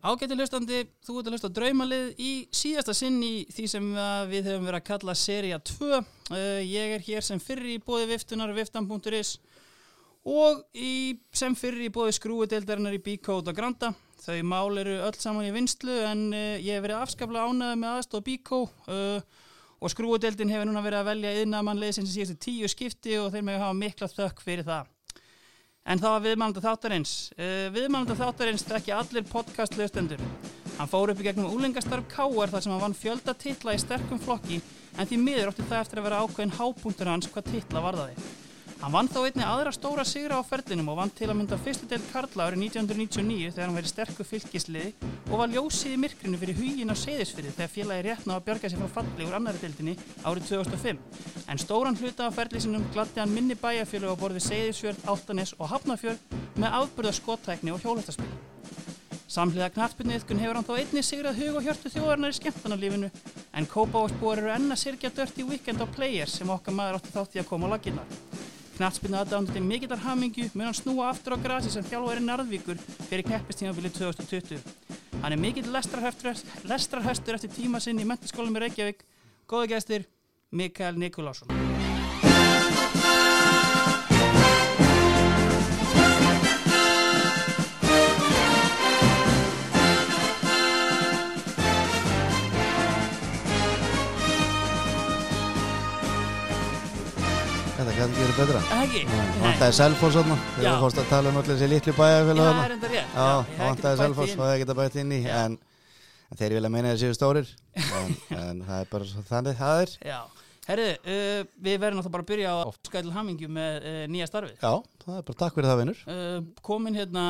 Ágætti hlustandi, þú ert að hlusta draumalið í síðasta sinn í því sem uh, við höfum verið að kalla seria 2. Uh, ég er hér sem fyrri í bóði viftunar viftan.is og sem fyrri í bóði skrúudeildarinnar í Bíkóð og Granda. Þau mál eru öll saman í vinstlu en uh, ég hef verið afskaplega ánæðið með aðstof Bíkó og skrúudeildin hefur núna verið að velja yðnamann sem síðustu tíu skipti og þeir með hafa mikla þökk fyrir það. En það var viðmælanda þáttarins. Uh, viðmælanda þáttarins þekki allir podcast lögstendur. Hann fór upp í gegnum úlengastarf K.R. þar sem hann vann fjölda titla í sterkum flokki en því miður ótti það eftir að vera ákveðin hápunktur hans hvað titla varðaði. Hann vann þá einni aðra stóra sigra á ferlinum og vann til að mynda fyrstu deilt Karla árið 1999 þegar hann verið sterku fylgisliði og var ljósið í myrkrinu fyrir hugin á seyðisfyrði þegar félagi réttna að björga sér frá falli úr annari deildinni árið 2005. En stóran hluta á ferlisinum glatti hann minni bæjarfjölu á borði Seyðisfjörð, Áltanes og Hafnarfjörð með afburða skottækni og hjólhættaspil. Samhliða knartbyrnu yfkun hefur hann þá einni sigrað hug og hjörtu þjóðarnar í skemmtarnarlífinu en Kópávarsbúar eru enna sirkja dört í Weekend of Players sem okkar maður átti þátt í að koma á laginnar. Knatsbyrnu aðdándið mikillar hamingju mun hann snúa aftur á grasi sem þjálfæri Narðvíkur fyrir keppistímafili 2020. Hann er mikill lestrarhestur eftir tíma sinn í mentiskólum í Reykjavík. Góða gæstir, Mikael Nikolásson. Þetta kannski verið betra. Ekki? Vantaði Selfoss svona, þegar Já. þú fórst að tala um allir þessi litlu bæjarfélag Já, þarna. enda rétt. Já, bætt Selfoss í og það geta bætt inn í, en, en þeir vilja meina þessi stórir, en, en það er bara þannig það er. Já, herriði, uh, við verðum náttúrulega bara að byrja á skæðil hamingju með uh, nýja starfið. Já, það er bara takk fyrir það vinnur. Uh, komin hérna,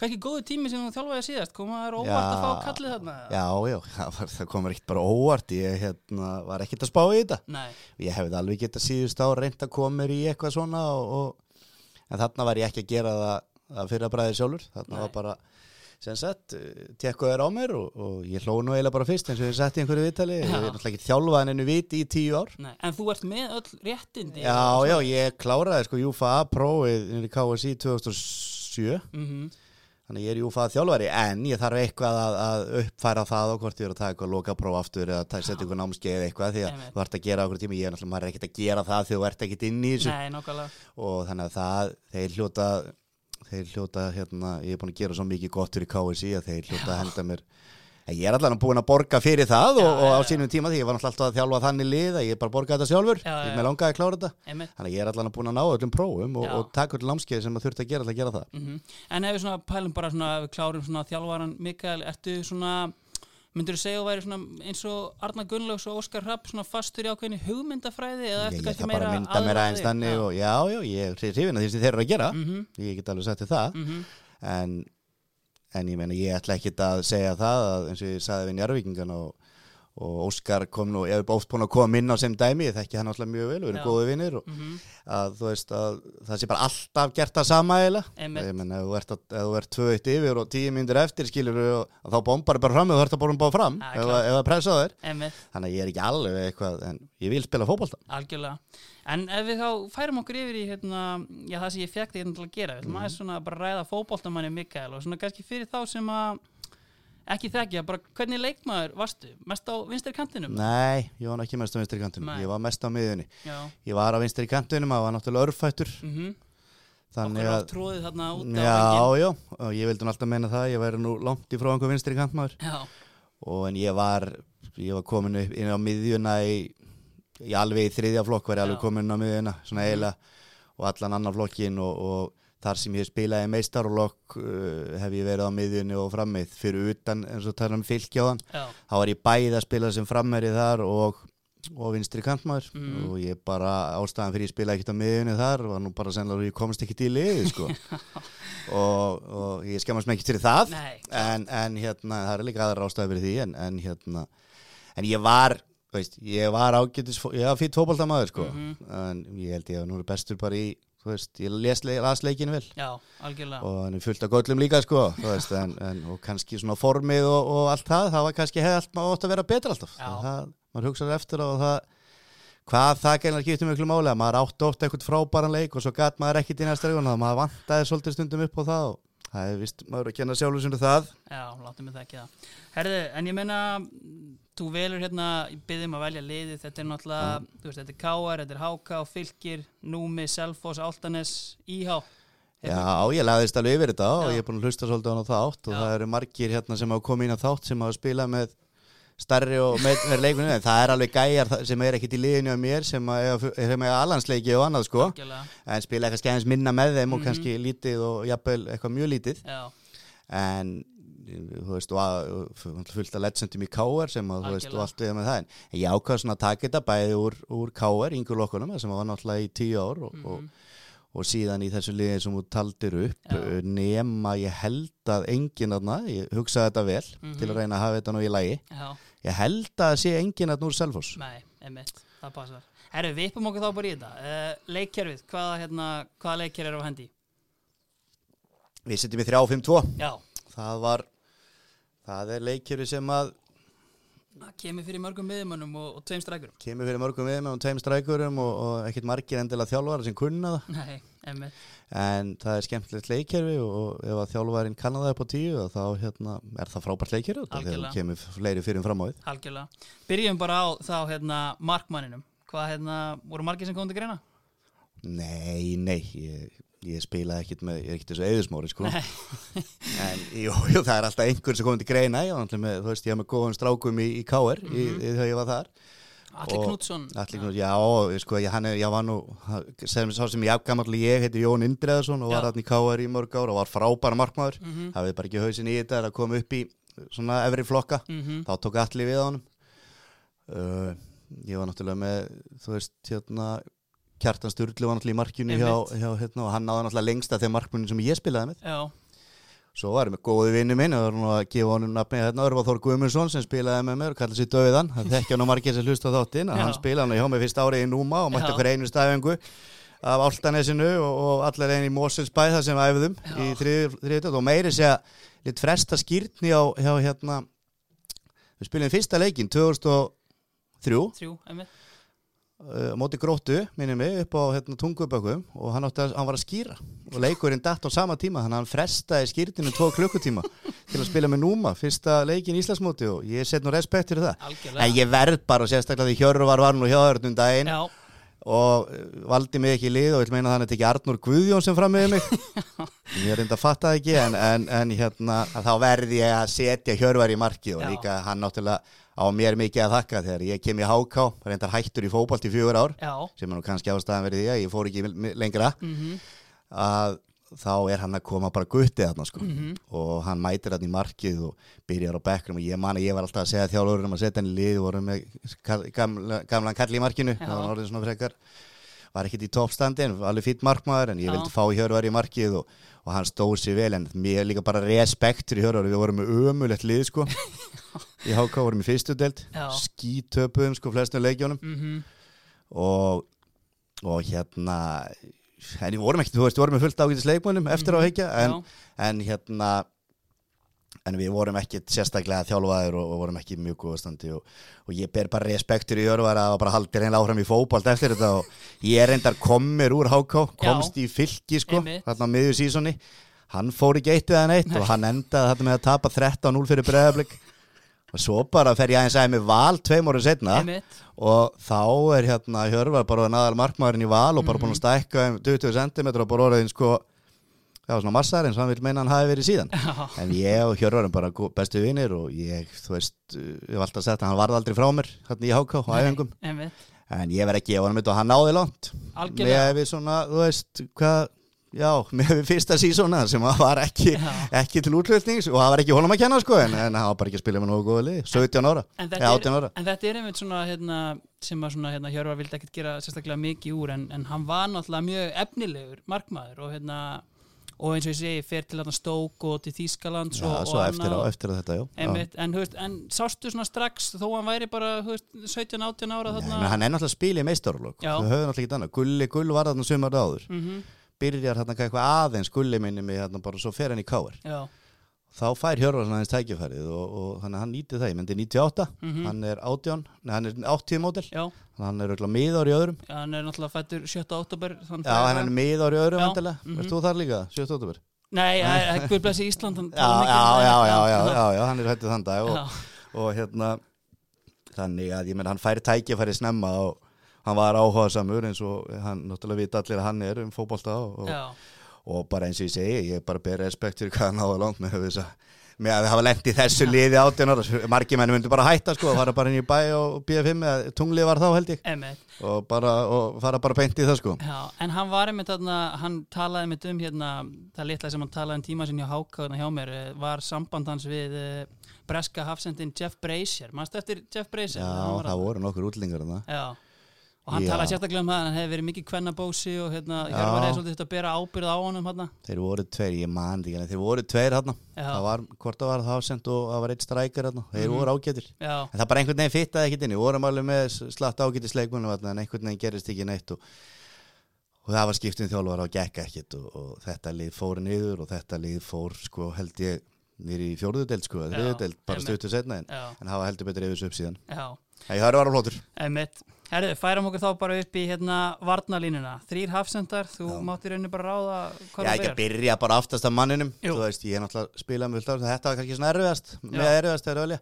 kannski góðu tími sem þú þjálfaði síðast, koma þér óvart að fá kallið þarna? Já, já, það, var, það komur ekkert bara óvart, ég hérna, var ekkert að spá í þetta. Nei, Ég hefði alveg getað síðust á reynd að koma mér í eitthvað svona og, og, en þarna var ég ekki að gera það, að bræði sjálfur, þarna Nei. var bara sem sagt, tekkuð þér á mér og, og ég hló nú eiginlega bara fyrst eins og ég sett í einhverju viðtali, ég er Já. náttúrulega ekki þjálfað hennu viti í tíu ár nei, en þú ert með öll réttindi. Já, já, ég kláraði sko þannig ég er Júfa þjálfari en ég þarf eitthvað að, að uppfæra það og hvort ég er að taka eitthvað loka próf aftur eða setja eitthvað námskeið eitthvað því að þú ert að gera okkur tíma, ég er náttúrulega maður er ekkert að gera það þegar þú ert ekkert inn í þessu. Nei, og þannig að það, þeir hljóta þeir hljóta hérna, ég er búin að gera svo mikið gott fyrir KSI að þeir hljóta að henda mér ég er allan búin að borga fyrir það og, Já, og á já, já. sínum tíma því ég var alltaf að þjálfa þannig lið að ég bara borga þetta sjálfur, Já, ég með langaði að klára þetta Einmitt. Þannig ég er allan búin að ná öllum prófum og, og taka öll námskeið sem maður þurfti að gera alltaf að gera það. Mm En ef við svona pælum bara svona, ef við klárum svona þjálfvaran Mikael, ertu svona, myndur þú segja að væri svona eins og Arna Gunnlaugs og Óskar Rapp svona fastur í ákveðinni hugmyndafræði eða Ég, ertu ég kannski það meira bara mynda mér aðeins þannig og já, já, ég er hrifin að því sem þeir eru að gera. Mhm, Ég get alveg sagt þér það. mhm, En, en ég meina, ég ætla ekki að segja það að eins og ég sagði við Njarvíkingan og, og Óskar kom nú, ég hef oft búin að koma inn á sem dæmi, ég þekki hann alltaf mjög vel, við erum góði vinnir og mhm, að þú veist að það sé bara alltaf gert það sama eiginlega. Ég meina, ef þú ert, að- ef þú ert 2-1 yfir og 10 myndir eftir skilur og þá bombar bara fram og þú ert að borða bara fram Ja, ef, það pressa þér. Þannig að ég er ekki alveg eitthvað, en ég vil spila fótbolta. En ef við þá færum okkur yfir í hérna, já það sem ég fekk þig hérna til að gera, ætlum Mhm. aðeins svona bara ræða fótboltamanni Mikael og svona kannski fyrir þá sem að ekki þekkja, bara hvernig leikmaður varstu? Mest á vinstri kantinum? Nei, ég var ekki mest á vinstri kantunum, Nei. ég var mest á miðunni. Já, Ég var á vinstri kantunum, það var náttúrulega örfættur, mhm, þannig okkur að... á tróðið þarna út á Já, venginn. já, og ég vildi alltaf meina það, ég væri nú langt í frá einhver vinstri kantmaður Já, og en ég var, ég var komin upp inn á miðjuna í, í alveg í þriðja flokk var ég alveg komin á miðjuna, svona eiginlega og allan annan flokkin og, og þar sem ég spilaði meistarlokk uh, hef ég verið á miðjunni og frammið fyrir utan eins og tala um fylgjáðan já, þá var ég bæði að spila sem frammeri þar og, og vinstri kantmaður. Mhm. og ég bara ástæðan fyrir ég spila ekkert á miðjunni þar var nú bara sennilega að ég komst ekkert í liði sko. og, og ég skemmast mig ekki til það. Nei, en, en hérna, það er líka aðra ástæði fyrir því en, en hérna, en ég var veist, ég var ágætis ég var fýtt fótboltamaður sko Mhm. en ég held ég að nú er bestur bara í þú veist, ég les, leikinu vel já, algjörlega. og hann er fullt af göllum líka sko veist, en, en, og kannski svona formið og, og allt það, það var kannski hefði allt maður átt að vera betra alltaf það, maður hugsaði eftir og það hvað það gæðilega skiptir miklu máli að maður átt oft eitthvað frábæran leik og svo gæt maður ekkit í næsta leikun og maður vantaði svolítið stundum upp á það og það er vist maður að kenna sjálfur sem það Já, láttum við það ekki það. Herðu, en ég meina, þú velur hérna, byggðum að velja liðið, þetta er náttúrulega, þú veist, þetta er Káar, þetta er Háká, Fylkir, Númi, Selfoss, Áltanes, Íhá. Já, ég lagðist alveg yfir þetta og ég er búin að hlusta svolítið á þátt og Já. það eru margir hérna sem hafa komið inn á þátt sem hafa spilað með starri og með, með leikunni en það er alveg gæjar sem er ekkit í liðinu af mér sem er allansleiki og annað sko. Algjörlega, en spila eitthvað skæðins minna með þeim og Mhm. kannski lítið og jafnvel eitthvað mjög lítið. Já, en þú veist, að, fullt af legendum í K.R. sem að, þú veist, og allt við með það en ég ákvað svona að taka þetta bæði úr, úr K.R. yngur lokkunum, sem var náttúrulega í tíu ár og, og, og síðan í þessu liði sem þú taldir upp Mhm. Já. uh, nema ég held að enginn aðna, ég hugsaði þetta vel Mhm. til að reyna að hafa þetta nú í lagi já, ég held að sé enginn aðna úr Selfoss nei, einmitt, það passar. Herru, við yppum okkur þá bara í þetta. Uh, leikkerfið, hvaða, hérna, hvaða leikkerf er á hendi? við setjum í 3-5-2 Já, það var það er leikjöru sem að það kemur fyrir mörgum miðumönnum og, og tveim strækurum. kemur fyrir mörgum við með tveim strækurum og, og ekkert margir endilega þjálfara sem kunna það Nei, en það er skemmtilegt leikkerfi og ef að þjálfarinn kannar það upp á tíu þá hérna, er það frábært leikkerfi þegar það kemur fleiri fyrir fram á því algjörlega. Byrjum bara á þá, hérna, markmanninum. Hvað, hérna, voru margir sem komið til greina? Nei, nei, ég, ég spilaði ekkert með, ég er ekkert þessu eðusmóri sko. En jú, jú, það er alltaf einhver sem komið til greina ég var með, þú veist, ég var með góðum strákum í, í KR í, í, þegar ég var þar. Allir Knútsson. Allir Knúts, já, sko, ég, hann ég var nú sem sem ég afgamall ég heiti Jón Indreðarsson og var Já. hann í KR í mörg ár og var frábæra markmaður. Mhm, hafið bara ekki hausin í þetta að koma upp í svona efri flokka. Mhm, þá tók allir við á honum. Uh, ég var náttúrulega með þú veist, hérna Kjartan Sturlu var náttúrulega í markjunu hjá, hjá hérna, og hann náði náttúrulega lengst að þeim markmunum sem ég spilaði með. Já, svo var ég með góði vinnu minn og var nú að gefa honum nafni hérna Örvar Þór Guðmundsson sem spilaði með mér og kallaði sér Döðan það þekkja nú margir sem hlusta á þáttinn hann spilaði hann hjá mig fyrst árið í Núma og mætti okkur einu stæfingu af Áltanesinu og, og allir einu í Moselsbæ þar sem við æfðum Já. í þriðið og meiri segja lit fresta skýrtni á hjá hérna við uh, móti gróttu, minni mig, upp á hérna, tungubökkum og hann, að, hann var að skýra og leikurinn datt á sama tíma þannig að hann frestaði skýrtinu tvo klukkutíma til að spila með Núma, fyrsta leikin í Íslandsmóti og ég set nú respekt fyrir það. Algjörlega. en ég verð bara sérstaklega því Hjörvar var nú hjá þörnum daginn. Já, og uh, valdi mig ekki í lið og vil meina þannig að ekki Arnur Guðjón sem fram með mig. Ég er reynda að fatta það ekki en, en, en hérna þá verði ég að setja Hjörvar í marki og Já. líka hann náttúrulega á mér mikið að þakka þegar ég kem í HK reyndar hættur í fótbolt í fjögur ár já, sem er nú kannski ástæðan verið því að ég fór ekki lengra. Mhm, að þá er hann að koma bara guttið þarna sko. Mhm, og hann mætir hann í markið og byrjar á bekkrum og ég man að ég var alltaf að segja þjálfurum að setja hann í lið og voru með kall, gamla, gamlan kall í markinu. Það var orðið svona frekar. Var ekkert í toppstandi en alveg fýtt markmaður en ég Já. vildi fá Hjörvar í markið og, og hann stóð sér vel en mér líka bara respekt fyrir Hjörvar. Við vorum með ömulegt lið sko. Í HK vorum í fyrstu Já. skítöpuðum sko flestum leikjónum mhm, og, og hérna en við vorum ekki, þú veist, við vorum með fullt ágætis leikmönnum eftir á heikja en, Mhm. já, en hérna en við vorum ekki sérstaklega þjálfaðir og, og vorum ekki mjög góða standi og, og ég ber bara respektur í örvar að bara haldi reynilega áfram í fótbolt eftir þetta og ég er reyndar komir úr HK komst í fylki sko þarna á miðju sísoni. Hann fór ekki eitt eða neitt og hann endaði þetta með að tapa 13-0 fyrir breðablik og svo bara fer ég aðeins aðeins með val tveim orðin setna einmitt, og þá er hérna Hjörvar bara naðal markmaðurinn í val og bara búin að stækka um 20 cm og bara orðin sko já svona massar eins og hann vil meina hann hafi verið síðan. En ég og Hjörvar erum bara bestu vinir og ég, þú veist, ég hef alltaf að hann varð aldrei frá mér hérna í HK og einmitt, en ég verð ekki gefa hann mitt og hann náði langt. Með við svona, þú veist, hvað já, með fyrsta sísona sem var ekki, ekki til útlutnings og það var ekki honum að kenna sko en, en hann var bara ekki að spila með nógu góða lið 17 ára, En eða þetta, 18 er, ára. en þetta er einmitt svona hérna, sem að svona, hérna, Hjörvar vildi ekkert gera sérstaklega mikið úr en, en hann var náttúrulega mjög efnilegur markmaður og, hérna, og eins og ég segi fer til Stók og til Þýskalands Já, og, svo eftir, á, eftir þetta, já. Einmitt, en, veist, en sástu svona strax þó hann væri bara þú veist, 17-18 ára Nei, hann er náttúrulega að spila í meistarlokk Gulli, Gull var þarna sumar áður. Mhm, Byrjar þarna eitthvað aðeins Gulli minni mig þarna bara Svo fer hann í káar Já, Þá fær Hjörvar svona aðeins tækifærið og, og þannig að hann nýtið það, ég myndi 98 Mhm. Hann er 18, nei hann er 80 mótil já, Hann er auðvitað miðár í öðrum. Hann er náttúrulega fættur 7. oktober þann Já, hann er miðár í öðrum Já, vantilega mhm. Verst þú þar líka, 7. oktober Nei, það er Guð blessi Ísland hann Já, já, um já, já, já, já, já hættu þann dag og, Já, og hérna þannig að ég menn hann færi tæki að færi snemma og hann var áhugaðsamur eins og hann náttúrulega vita allir að hann er um fótbolta og, og bara eins og ég segi, ég bara ber respekt fyrir hvað hann náða langt með þess að með að hafa lent í þessu liði átjónar margir menn myndi bara hætta sko fara bara inn í bæ og BF5 eða tunglið var þá held ég. Og, bara, og fara bara beint í það sko. Já, en hann var einmitt þarna, hann talaði einmitt um hérna, það litla sem hann talaði um tíma sinni á Háka hérna hjá mér, eh, var samband hans við uh, breska hafsendin Jeff Brazier, mannstu eftir Jeff Brazier? Já, það voru nokkur útlingar þarna. Já, og hann Já. talaði sérstaklega um það, hann hefði verið mikið kvennabósi og hérna, Hjörvar hefði svolítið þetta að bera ábyrð á honum hérna. Þeir voru tveir, ég man ekki, en þeir voru tveir hérna Já. Það var, hvort það var það ásend og það var eitt strækir hérna Þeir Mhm. voru ágætir Já, En það bara einhvern veginn fittaði ekkert inn Við vorum alveg með slatt ágætis leikmunum þarna, En einhvern veginn gerist ekki neitt Og, og það var skiptin þjálfur og gekk ekkert og, og þetta lið fór niður Og þetta lið fór sko held ég Nýri í fjórðudeld sko, Já, þriðudeld Bara einmitt. stuttu setna en, já, en hafa heldur betur yfir þessu upp síðan já, Nei, það eru var á flótur emitt. Herðu, færum okkur þá bara upp í hérna varnalínuna. Þrýr hafsendar, þú Já. máttir rauninni bara ráða hvað Já, þú ekki að byrja bara aftast af manninum Jú. Þú veist, ég er náttúrulega spilað með af Þetta var kannski svona erfiðast Með Já. erfiðast þegar velja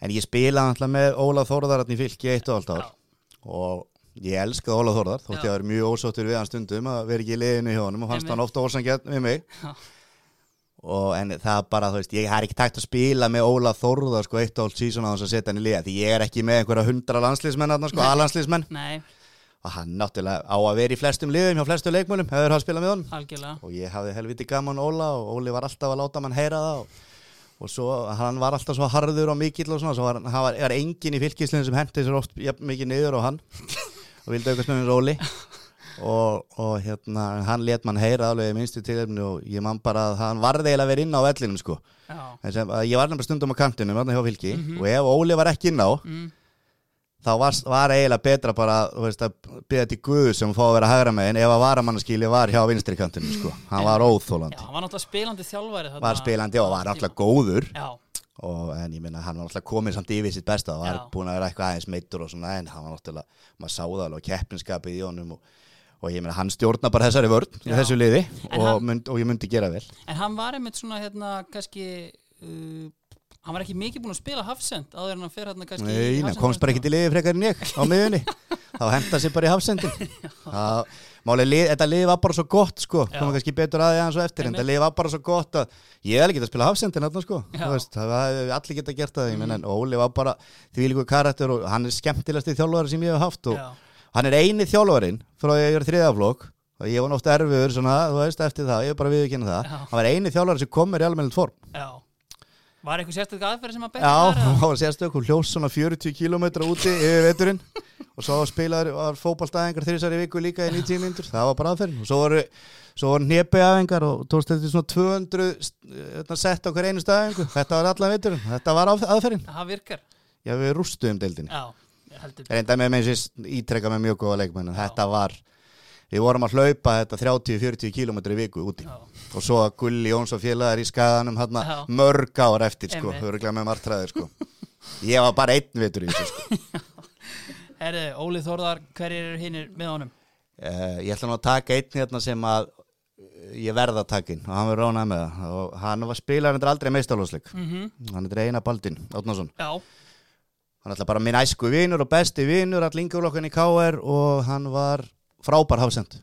En ég spilaði náttúrulega með Óla Þórðararn í fylki eitt og allt ár Já. Og ég elskaði Óla Þórðar Þótti Já. ég vera mjög ósóttur við hann stundum Að vera ekki í liðinu hjá honum Og fannst Einmitt. hann ofta ósangjarn við mig Já. Og En það bara, þú veist, ég har ekki takt að spila með Óla Þórðar Sko eitt og allt sísón á þess að setja hann í liða Því ég er ekki með einhverja hundra landslýsmenn Sko, alanslýsmenn Nei, Og hann náttúrulega á að vera í flestum liðum Hjá flestum leikmölum, hefur hann spilað með honum. Algjörlega. og ég hafði helviti gaman Óla og Óli var alltaf að láta mann heyra það og, og svo hann var alltaf svo harður og mikill og svona, svo var, hann var, var engin í fylkislinn sem hendi sér oft jafn, mikið niður og hann. Og vildi aukast með og, og hérna hann let mann heyra alveg í minnstu tilefni og ég man bara að hann varði eiginlega að vera inn á vellinum sko, en sem, ég var nefnilega stundum á kantinu hjá fylki og ef Óli var ekki inn á mm, þá var, var eiginlega betra bara veist, að byrja til Guð sem fá að vera hægra megin ef að varamannaskíli var hjá vinstri kantinu sko. hann var óþólandi já, hann var náttúrulega spilandi þjálfari var spilandi og var náttúrulega góður. Já, og, en ég minna hann var náttúrulega komið samt yfir sitt besta og var Já. búin að vera eitthvað aðeins meittur og svona en hann var náttúrulega, maður sá það alveg keppinskapið í honum og, og ég minna hann stjórna bara þessari vörn í þessu liði og, hann- mynd, og ég myndi gera vel. En hann var einmitt svona hérna kannski uh, hann var ekki mikið búin að spila hafsend áður en hann fer hérna kannski í Nei, hafsend- komst bara ekki til liði frekar en ég á miðunni þá henda sér bara í hafsendin máli, lið, þetta liði var bara svo gott sko, komum kannski betur að því aðeins og eftir en þetta liði var bara svo gott að ég hefði getað að spila hafsendin þarna sko, veist, allir getað gert það, ég menn en Óli var bara því líku karakter og hann er skemmtilegasti þjálfari sem ég hef haft og Já, hann er eini þjálfarinn frá að ég er þriðaflokk og ég var náttúrulega erfiður svona, þú veist, eftir það, ég er bara viðkynna það. Já. hann var eini þjálfari sem kom mér í almennilegt form. Já. Var eitthvað sérstök aðferð sem að Já, betta hann var sérstök, hún hljóst svona 40 km úti yfir veturinn. Og svo spilaður þrísar í viku líka í 90 myndur, það var bara aðferðin. Og svo voru, svo voru hnepi aðengar og tókst þetta svona 200 hérna, sett á hver einu staðingu, þetta var allan veturinn. Þetta var að- aðferðin, Það virkar. Já við rústuðum deildinni. Já, reynda með með þessi ítrekka með mjög góða leikmenn en þetta var, við vorum að hlaupa þetta 30-40 km í viku úti. Já, og svo að Gulli Jóns og félagar í skaganum Já. mörg ár eftir sko, örgulega með martræðir sko. Ég var bara einn vitur í þessu sko. Herði, Óli Þórðar, hverjir eru hinnir með honum? uh, ég ætla nú að taka einn hérna sem að eh, ég verða að taka inn og hann verður ránað með það. Og hann var spilar hendur aldrei meistarlósleik Mm hann er eina baldin, Átnason Já, hann er alltaf bara minn æsku vinur og besti vinur all yngjurlokkan í KR og hann var frábær hafsend.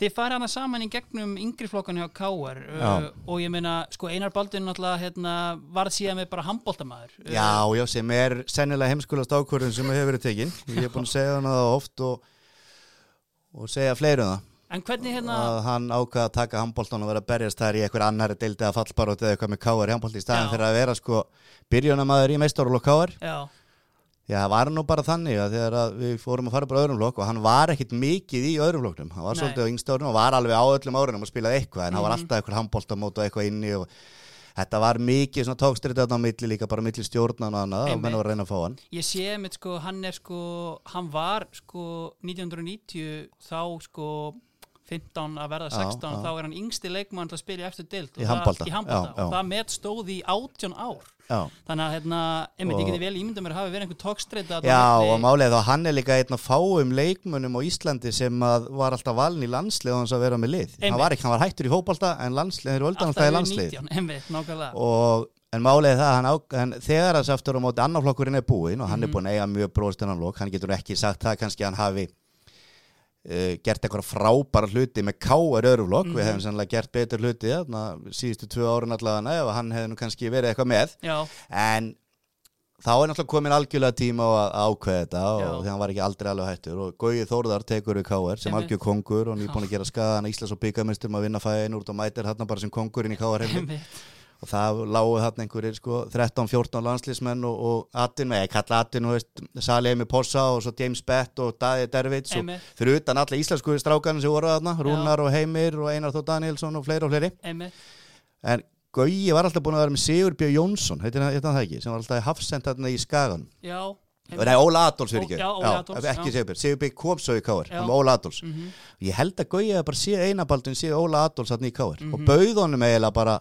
Þið farið hana saman í gegnum yngri flokkan hjá Káar uh, og ég meina, sko Einar Baldvin náttúrulega hérna, varð síðan með bara handbóltamaður uh, Já, já, sem er sennilega heimskulast ákvörðun sem hefur verið tekin. Ég er búin að segja hana það oft og, og segja fleirum það. En hvernig hérna Að hann ákvaða að taka handbóltan og vera að berjast þær í einhver annari deildi að fallbaróti eða eitthvað með káar í handbólti í staðin fyrir að vera sko byrjunamaður í meistarúlok káar. Já, Já, það var nú bara þannig að þegar að við fórum að fara bara öðrum flokk og hann var ekkit mikið í öðrum flokknum. Hann var Nei. svolítið á yngsta árunum og var alveg á öllum árunum og spilaði eitthvað en hann var Mhm. alltaf eitthvað handbóltamót og eitthvað inni og þetta var mikið svona þarna á milli líka bara milli stjórnan og annað og menn var að reyna að fá hann. ég sé mitt sko, hann er sko, hann var sko 1990 þá sko 15 að verða Já, 16 já. þá er hann yngsti leikmann til að spila í eftir dild Í Já, já. og það met stóð í 18 ár Já. þannig að hérna, einmitt, ég geti vel ímynda mér að hafi verið einhver tókstreita Já, og málið þá hann er líka einn af fáum leikmönnum á Íslandi sem að var alltaf valin í landslið og hans að vera með lið. Einmitt. Hann var, ekki, hann var hættur í fótbolta en landslið, þeir völdan alltaf í landslið. einmitt, nákvæmlega Og en er það, hann hann, þegar þess aftur á móti annarflokkurinn er búinn og hann er búinn að eiga mjög bróðst hennan lók, hann getur ekki sagt það kannski að hann hafi uh, gert eitthvað frábæra hluti með káar öðruflokk, við hefum sannlega gert betur hluti þarna síðustu tvö árun allavega ef hann hefði nú kannski verið eitthvað með. Já, en þá er náttúrulega komin algjörlega tíma að ákveða þetta og Já. því hann var ekki aldrei alveg hættur. Og Gauði Þórðar tekur við káar sem algjör kongur og nýbúin að gera skaðan Íslands og byggamestur að vinna fæðin úr og mætir hann bara sem kongurinn í káar heiminn einmitt. Og það lágu hann einhverjir sko 13-14 landslísmenn og, og Atin, með ég kalla Atin og veist, Sali Emi Possa og svo James Bett og Daði Dervits og fyrir utan alla íslensku strákarnir sem voru þarna, Rúnar og Heimir og Einar Þó Danielsson og fleiri og fleiri einmitt. en Gauji var alltaf búin að vera með Sigur Björn Jónsson heitir hann hann það ekki, sem var alltaf í hafsend þarna í Skagan Já, Nei, Óla Adolfs Ó- ekki já, Óli Adolfs, ekki já. Sigur Björn, Sigur Björn kom svo í Káar Já. hann Óla Adolfs Mhm. ég held að Gauji að bara sé einabaldun sé Óla Adolfs þarna í Káar Mhm. og bauð honum eiginlega bara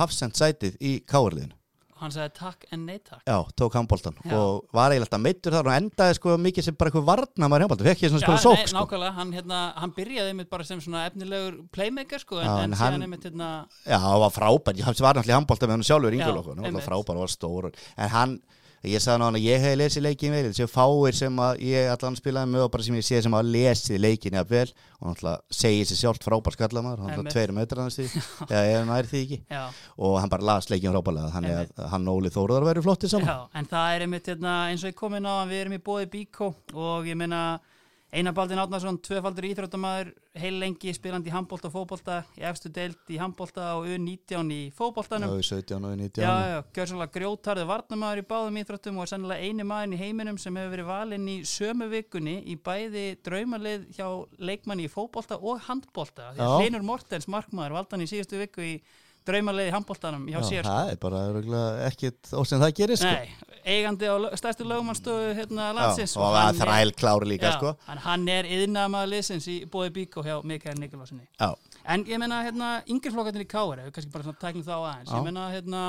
hafsend sætið í Káarliðinu hann sagði takk en nei takk. Já, tók handbóltan og var eiginlega alltaf meittur þar og endaði sko mikið sem bara eitthvað varna maður handbóltan, fekk ég svona nei, sók sko. nákvæmlega, hann, hérna, hann byrjaði einmitt bara sem svona efnilegur playmaker sko, en, Já, en en síðan hann- einmitt hérna, Já, hann var frábær, ég var náttúrulega handbóltan með hann sjálfur Já, yngurlokku, hann var frábær og var stór en hann, ég sagði hann að ég hef lesið leikin vel, þessi fáir sem ég allan spilaði með og bara sem ég sé sem að lesið leikin jafn vel. Og náttúrulega segið sér sjálft frábær skallamar, hann náttúrulega tveir metrar ekki. Já, og hann bara las leikin frábærlega, þannig að hann og Óli Þóruðar verið flottið saman. Já, en það er einmitt hérna, eins og ég kom inn á, við erum í bóði Bíkó og ég meina Einar Baldin Átnarsson, tvöfaldur íþróttamæður heil lengi spilandi í handbólta og fótbólta í efstu deild í handbólta og U19 í fótbóltanum Já, 17 og 19 Já, já, gjör sannlega grjótarði varnamæður í báðum íþróttum og er sannlega eini maðurinn í heiminum sem hefur verið valinn í sömu vikunni í bæði draumalið hjá leikmanni í fótbolta og Já. Hlynur Mortens, markmaður, valdi hann í síðustu viku í draumalið í handboltanum hjá Já, sér. sko. það er bara ekkit ósinn það gerir sko. Nei, eigandi á stærstu lögumannstöðu hérna landsins. Já, og hann að þræl klári líka já, sko. hann, er yðnamaður liðsins í bóði Bíkó hjá Mikael Nikolássinni. Já, En ég menna hérna yngirflokkarnir í Káar, ef við kannski bara tæklum þá aðeins. Ég menna hérna,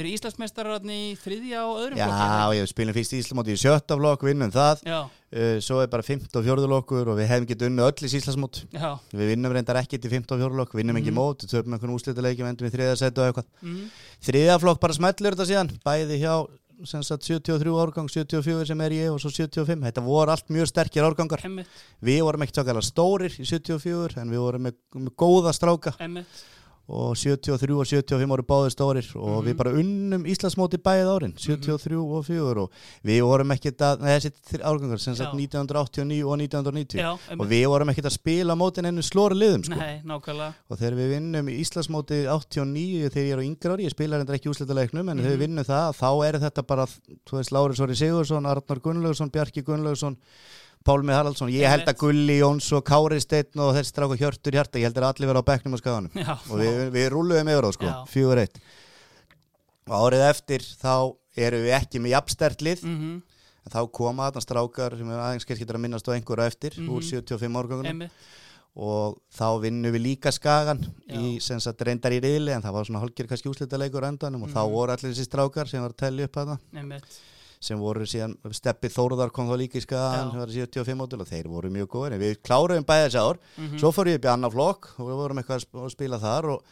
þeir eru Íslandsmeistarararni í þriðja og öðrum já, flokki. ég spilum fyrst Íslamóti í sjötta flokk, vinnum það. Já, uh, svo er bara 15 og fjórðulokkur og við hefum getið unni öll í Íslandsmót. Já, við vinnum reyndar ekkit í 15 og fjórðulokk vinnum ekki mót, við töfum einhvern úslítaleiki við endum í þriða setu og eitthvað. Mm, þriða flokk bara smellur þetta síðan bæði hjá sagt 73 árgang 74 sem er ég og svo 75 þetta voru allt mjög sterkir árgangar. Emmitt, við vorum ekki tókala stórir í 74 en við vorum með, með góða stráka emmitt, og 73 og 75 voru báðir stórir og Mhm. við bara unnum Íslandsmóti bæðið árin 73 og 4 og við vorum ekkert að, þessi árgangar sem sagt Já. 1989 og 1990 já, og við vorum ekkert að spila mótin ennum slóri liðum sko. nei, nákvæmlega, og þegar við vinnum Íslandsmóti 89 þegar ég er á yngra ári, ég spila reyndar ekki úslitaleiknum en þegar við Mhm. vinnum það, þá er þetta bara þú veist, Láris Orri Sigursson, Arnar Gunnlaugsson Bjarki Gunnlaugsson Pálmi Haraldsson, ég held að Gulli Jóns og Kári Steinn og þessi stráka Hjörtur Hjarta, ég held að allir vera á bekknum á skaganum. Já, og við, við rúluðum yfir það sko, fjögur eitt. Og árið eftir þá erum við ekki með jafnstert lið. Mhm, en þá koma þarna strákar sem er aðeins kannski að minnast á einhverju eftir Mhm. úr 75 árgangunum og þá vinnum við líka skagan Já. í sem sagt reyndar í riðli en það var svona hálfgerð kannski úslitaleikur á endanum og þá Mhm. voru allir þessi strákar sem var að tellja upp hana emmitt, sem voru síðan, Steppi Þórðar kom þá líka í skagan sem var í 75 mótil og þeir voru mjög góðir en við kláruðum bæði þessi ár. Mhm, svo fór ég upp í annar flokk og við vorum eitthvað að spila þar og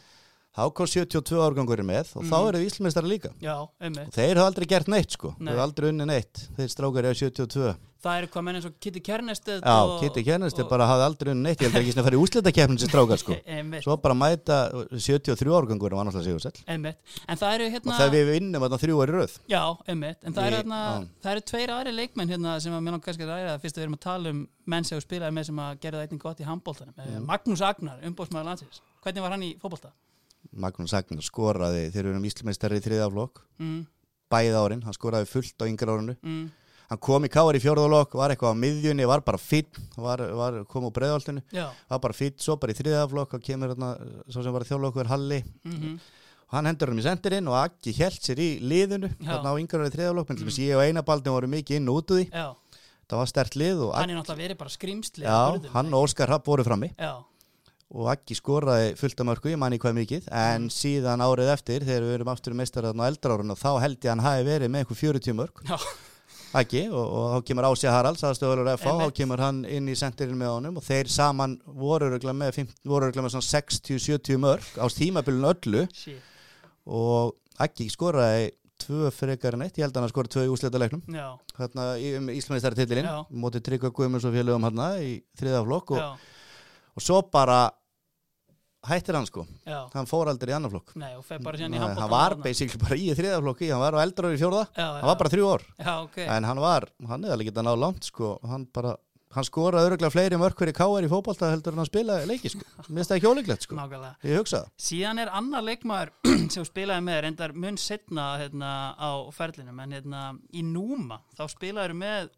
kom 72 árgangur með og þá Mhm. eru við Íslamestari líka. Já, og þeir hafa aldrei gert neitt sko. Nei. þeir hafa aldrei unni neitt, þeir strákar eru 72 það eru hvað menn eins og Kitty Kernestedt já, og- Kitty Kennest er og- bara hafa aldrei unni neitt. Ég held ekki að fara í úslitakeppnin sem strákar sko. Svo bara mæta 73 árgangur emmitt, en það eru hérna, og þegar við vinnum þarna þrjú er röð. Já, emmitt, en það eru hérna, það eru tveir aðri leikmenn hérna sem að mér langar kannski að ræða. Fyrst að við erum að tala um menn sem spilaði með sem að gera það einnig gott í handbóltanum, mm. Magnús Agnar, umbóðsmaður landsins, hvernig var hann í fótbolta? Magnús Agnar skoraði þegar við erum Íslamestari í þriðaflokk Mm, bæði árin, hann skoraði fullt á yngra árinu. Mm, hann kom í káar í fjórðalokk, var eitthvað á miðjunni var bara fýtt, var, var, kom úr breiðoltinu já, var bara fýtt, svo bara í þriðaflokk og kemur hérna, svo sem var þjólokkur Halli. Mhm, og hann hendur hann í sendirinn og Aggi held sér í liðinu þarna á yngra árið þriðaflokk, menn til þess ég og Einabaldin voru mikið inn og út úr því, já, það var stert lið hann er náttúrulega verið bara skrimsli hann og Óskar Rapp voru frammi. Já, og Aggi skoraði fullt af mörgu, ég manni hvað mikið. En Mm. síðan árið eftir þegar við erum aftur meistar þarna á eldra árun og þá held ég að hann hafi verið með eitthvað 40 mörg Aggi og, og þá kemur Ási Haralds aðstöðulegur FH, þá kemur hann inn í sendirinn með honum. Og þeir saman voru örugglega með, 50 voru örugglega með svona 60-70 mörg á tímabilinu öllu. Shit, og Aggi skoraði tvö frekar en eitt, ég held að hann skora tvö í Já, hérna í um Íslandistari titilinn Já. mótið Tryggva Guðmunds og félögum hérna í þriðaflokk og, og svo bara hættir hann sko, já. Hann fór aldrei í annan flokk. Nei, Nei, hann var basically bara í þriðaflokki hann var á eldra ári fjórða, Já, hann var bara þrjú ár. Já, ok. En hann var, hann er alveg getað náð langt sko, hann bara, hann skoraði öruglega fleiri mörkur í káar í fótbolta heldur en hann spilaði leiki sko, mér finnst það ekki ólíklegt sko. Ég hugsa það, Síðan er annar leikmaður sem spilaði með reyndar mun setna hérna, á ferlinum en hérna, í Núma þá spilaður með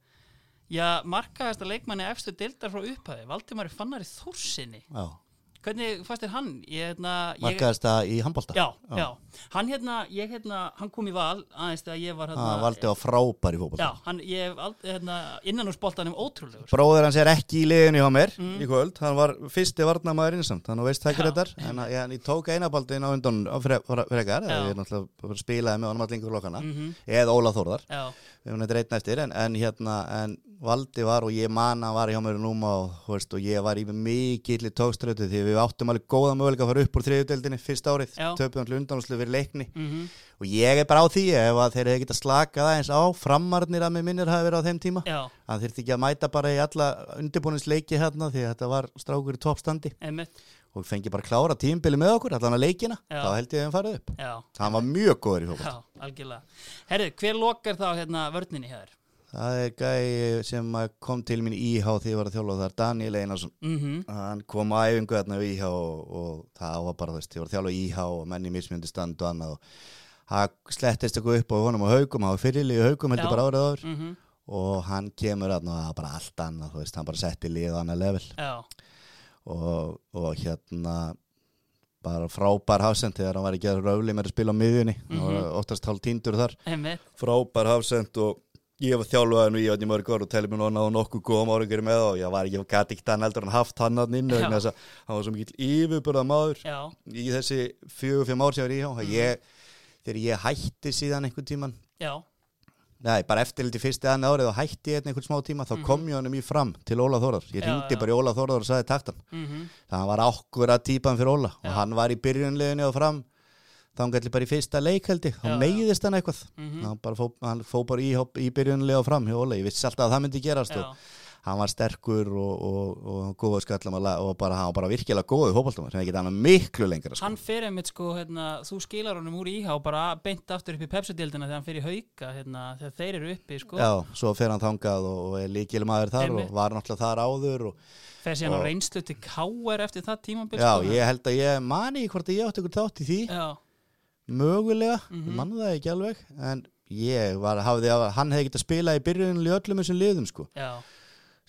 já, markaðasta leikmanni efstu dildar frá upphæði Valdimari Fannari Þórsinni. Já, Hvernig fannst þér hann? Ég, hérna, það í handbolta. Já, já, hann hérna, ég hérna, hann kom í val aðeins þegar ég var hérna hann valdi á frábær í fótbolta. Já, hann, ég hef hérna, innan úr spoltanum ótrúlegur. Bróður hans er ekki í liðinu hjá mér Mm. í kvöld, hann var fyrsti varnamaður innsamt, hann veist það ekki þetta en ég, ég tók einabaldin á undan frekar, Já. ég náttúrulega bara spilaði með honum allingur lokkana, mm eða Óla Þórðar. Já, við hún eitthvað einn eftir, en, en hérna en Valdi var og ég man hann var hjá mér núma og, veist, og ég var í mikill tókströtu því við áttum alveg góða möguleika að fara upp úr þriðudeldinni fyrsta árið, töpum hann undanúslu fyrir leikni. Mm og ég er bara á því ef að þeir hefði getað slakað aðeins á framarnir að með minnir hafi verið á þeim tíma. Já, hann þurfti ekki að mæta bara í alla undirbúinisleiki hérna því að þetta var strákur í toppstandi. Og fengi bara klára tímbili með okkur allan að leikina, Já. þá held ég að hann farið upp. Já, hann var mjög góður í fólk Herðu, hver lokar þá hérna vörninni hér? Það er gæi sem að kom til mín íhá því ég var að þjálfa þar, Daniel Einarsson. Mm hann kom á æfingu þarna í íhá og, og það var bara, veist, ég var að þjálfa í íhá og menni mismjöndi stand og annað og það slettist eitthvað upp á honum á haugum hann fyrirlið í haugum, heldur bara árið áður. -hmm. og hann kemur og það bara allt annað, veist, hann bara setti lið á annað level. Og, og hérna bara frábær hafsend þegar hann var ekki að röfli með að spila á miðjunni. Mm Mhm. var oftast hálf tíndur þar. Frábær hafsend og ég var þjálfaðin og ég var í mörg ár og telli mér núna á nokkuð góðum árangur með og ég var ekki, gæti ekki þann eldur en haft hann hann inn vegna þess að hann var svo mikill yfirbörða maður Já, í þessi fjögur, fimm ár sem ég var í hjá. Mhm. þegar ég hætti síðan einhvern tíman já, Nei, bara eftir liti fyrsti aðan árið og hætti ég einn einhvern smá tíma, þá kom ég honum í fram til Óla Þórar. Ég Mhm. Ringdi bara í Óla Þórar og sagði taktan. mm Það var ákvöra típan fyrir Óla og hann var í byrjunleginu og fram þá gæti bara í fyrsta leikhaldi Já, þá meiðist hann eitthvað Mhm. hann, bara fó, hann fó bara í, í byrjunlega fram hjá Óla, ég vissi alltaf að það myndi gerast og hann var sterkur og, og, og góðu skallam og, bara, hann var bara virkilega góðu hópaldum sem ekki annað miklu lengra sko. Hann fer einmitt sko, hérna, þú skilar honum úr íhá og bara beint aftur upp í pepsudildina þegar hann í hauka, hérna, þegar þeir eru uppi, sko. Já, svo fer hann þangað og, er líkil maður þar Einmitt. og var náttúrulega þar áður og, Fer síðan á reynslu til K.R. eftir það tímabil, Já, sko. ég held að ég mani hvort að ég átti ykkur þátt í því Já, mögulega, Mhm. ég mann það ekki alveg en ég var, hafði að hann hefði getað spilað í byrjunli öllum þessum liðum sko. já,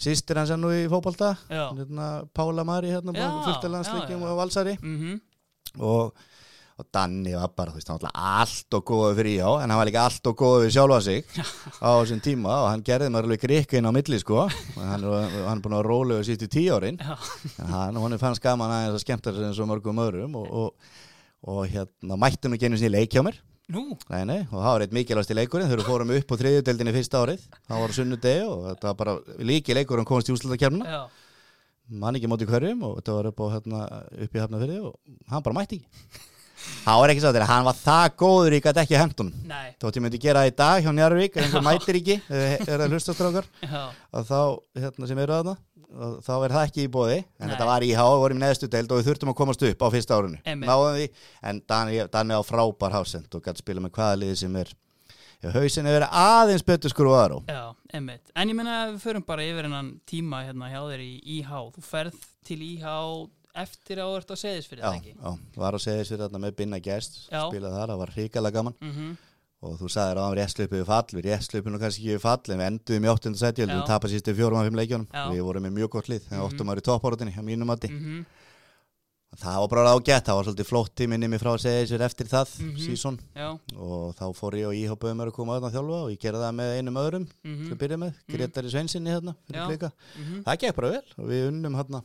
Sýstir hans er nú í fótbolta já. hérna, Pála Mari hérna, Já, fylgta já, landsleikum já. og valsari Mm og, og Danni var bara, veist, allt og góður fyrir íhá, en hann var líka allt og góður við sjálfa sig á þessum tíma og hann gerði mér alveg krikkin á milli, sko hann, hann er búin að rólega síðustu tíu árin Já, en hann, hann fannst gaman aðeins að skemmta sér eins og mörgum öðrum og, og, og hérna, mættum við genið sinni leik hjá mér. Nei, nei, og það var eitt mikilvægst í leikurinn þegar við fórum upp á þriðjudeldinni fyrsta árið. Það var sunnudegi og þetta var bara líki leikurinn komast í úslutakefnina já, mann ekki móti hverjum og þetta var upp, á, hérna, upp í hafnafyrði og hann bara mætti ekki. Það var ekki svo þegar hann var það góður ég gæti ekki hendun þótt ég myndi gera það í dag hjá Njarvík ef einhver mætir ekki, er að hlusta strákar. Já, og þá, hérna sem eru þarna. og þá er það ekki í bóði en Nei. þetta var í há, við vorum í neðstu deild og við þurftum að komast upp á fyrsta árunni Einmitt. náðum því, en Dani, á frábær hásend og gæti spila með hvaða liði sem er hausin er verið aðeins betur skrúaður á já, emmitt. En ég meina að við förum bara yfir hennan tíma hérna hjá þér í IH. Þú ferð til IH eftir að þú ert á seðisfyrir, Já, já, var sér þarna með Binna Gæst Já. spilaði þar, það var hrikalega gaman Mm og þú sagðir að hann réttslöpu við fall við réttslöpu nú kannski ekki við fall en við enduðum í 8. sæti Já. við tapast sístu fjórum af fimm leikjónum við vorum með mjög gott lið þegar Mhm. áttum maður í toppáratinni hjá mínum mati -hmm. það var bara ágætt, það var svolítið flott tíminni mig frá að segja sér eftir það Mhm. sísón Já, og þá fór ég og íhoppuðum mér að koma að þjálfa og ég gerði það með einum öðrum mm til að byrja með, Gretari Sveinsinni hérna Mhm. -hmm. það gekk bara vel og við unnum hérna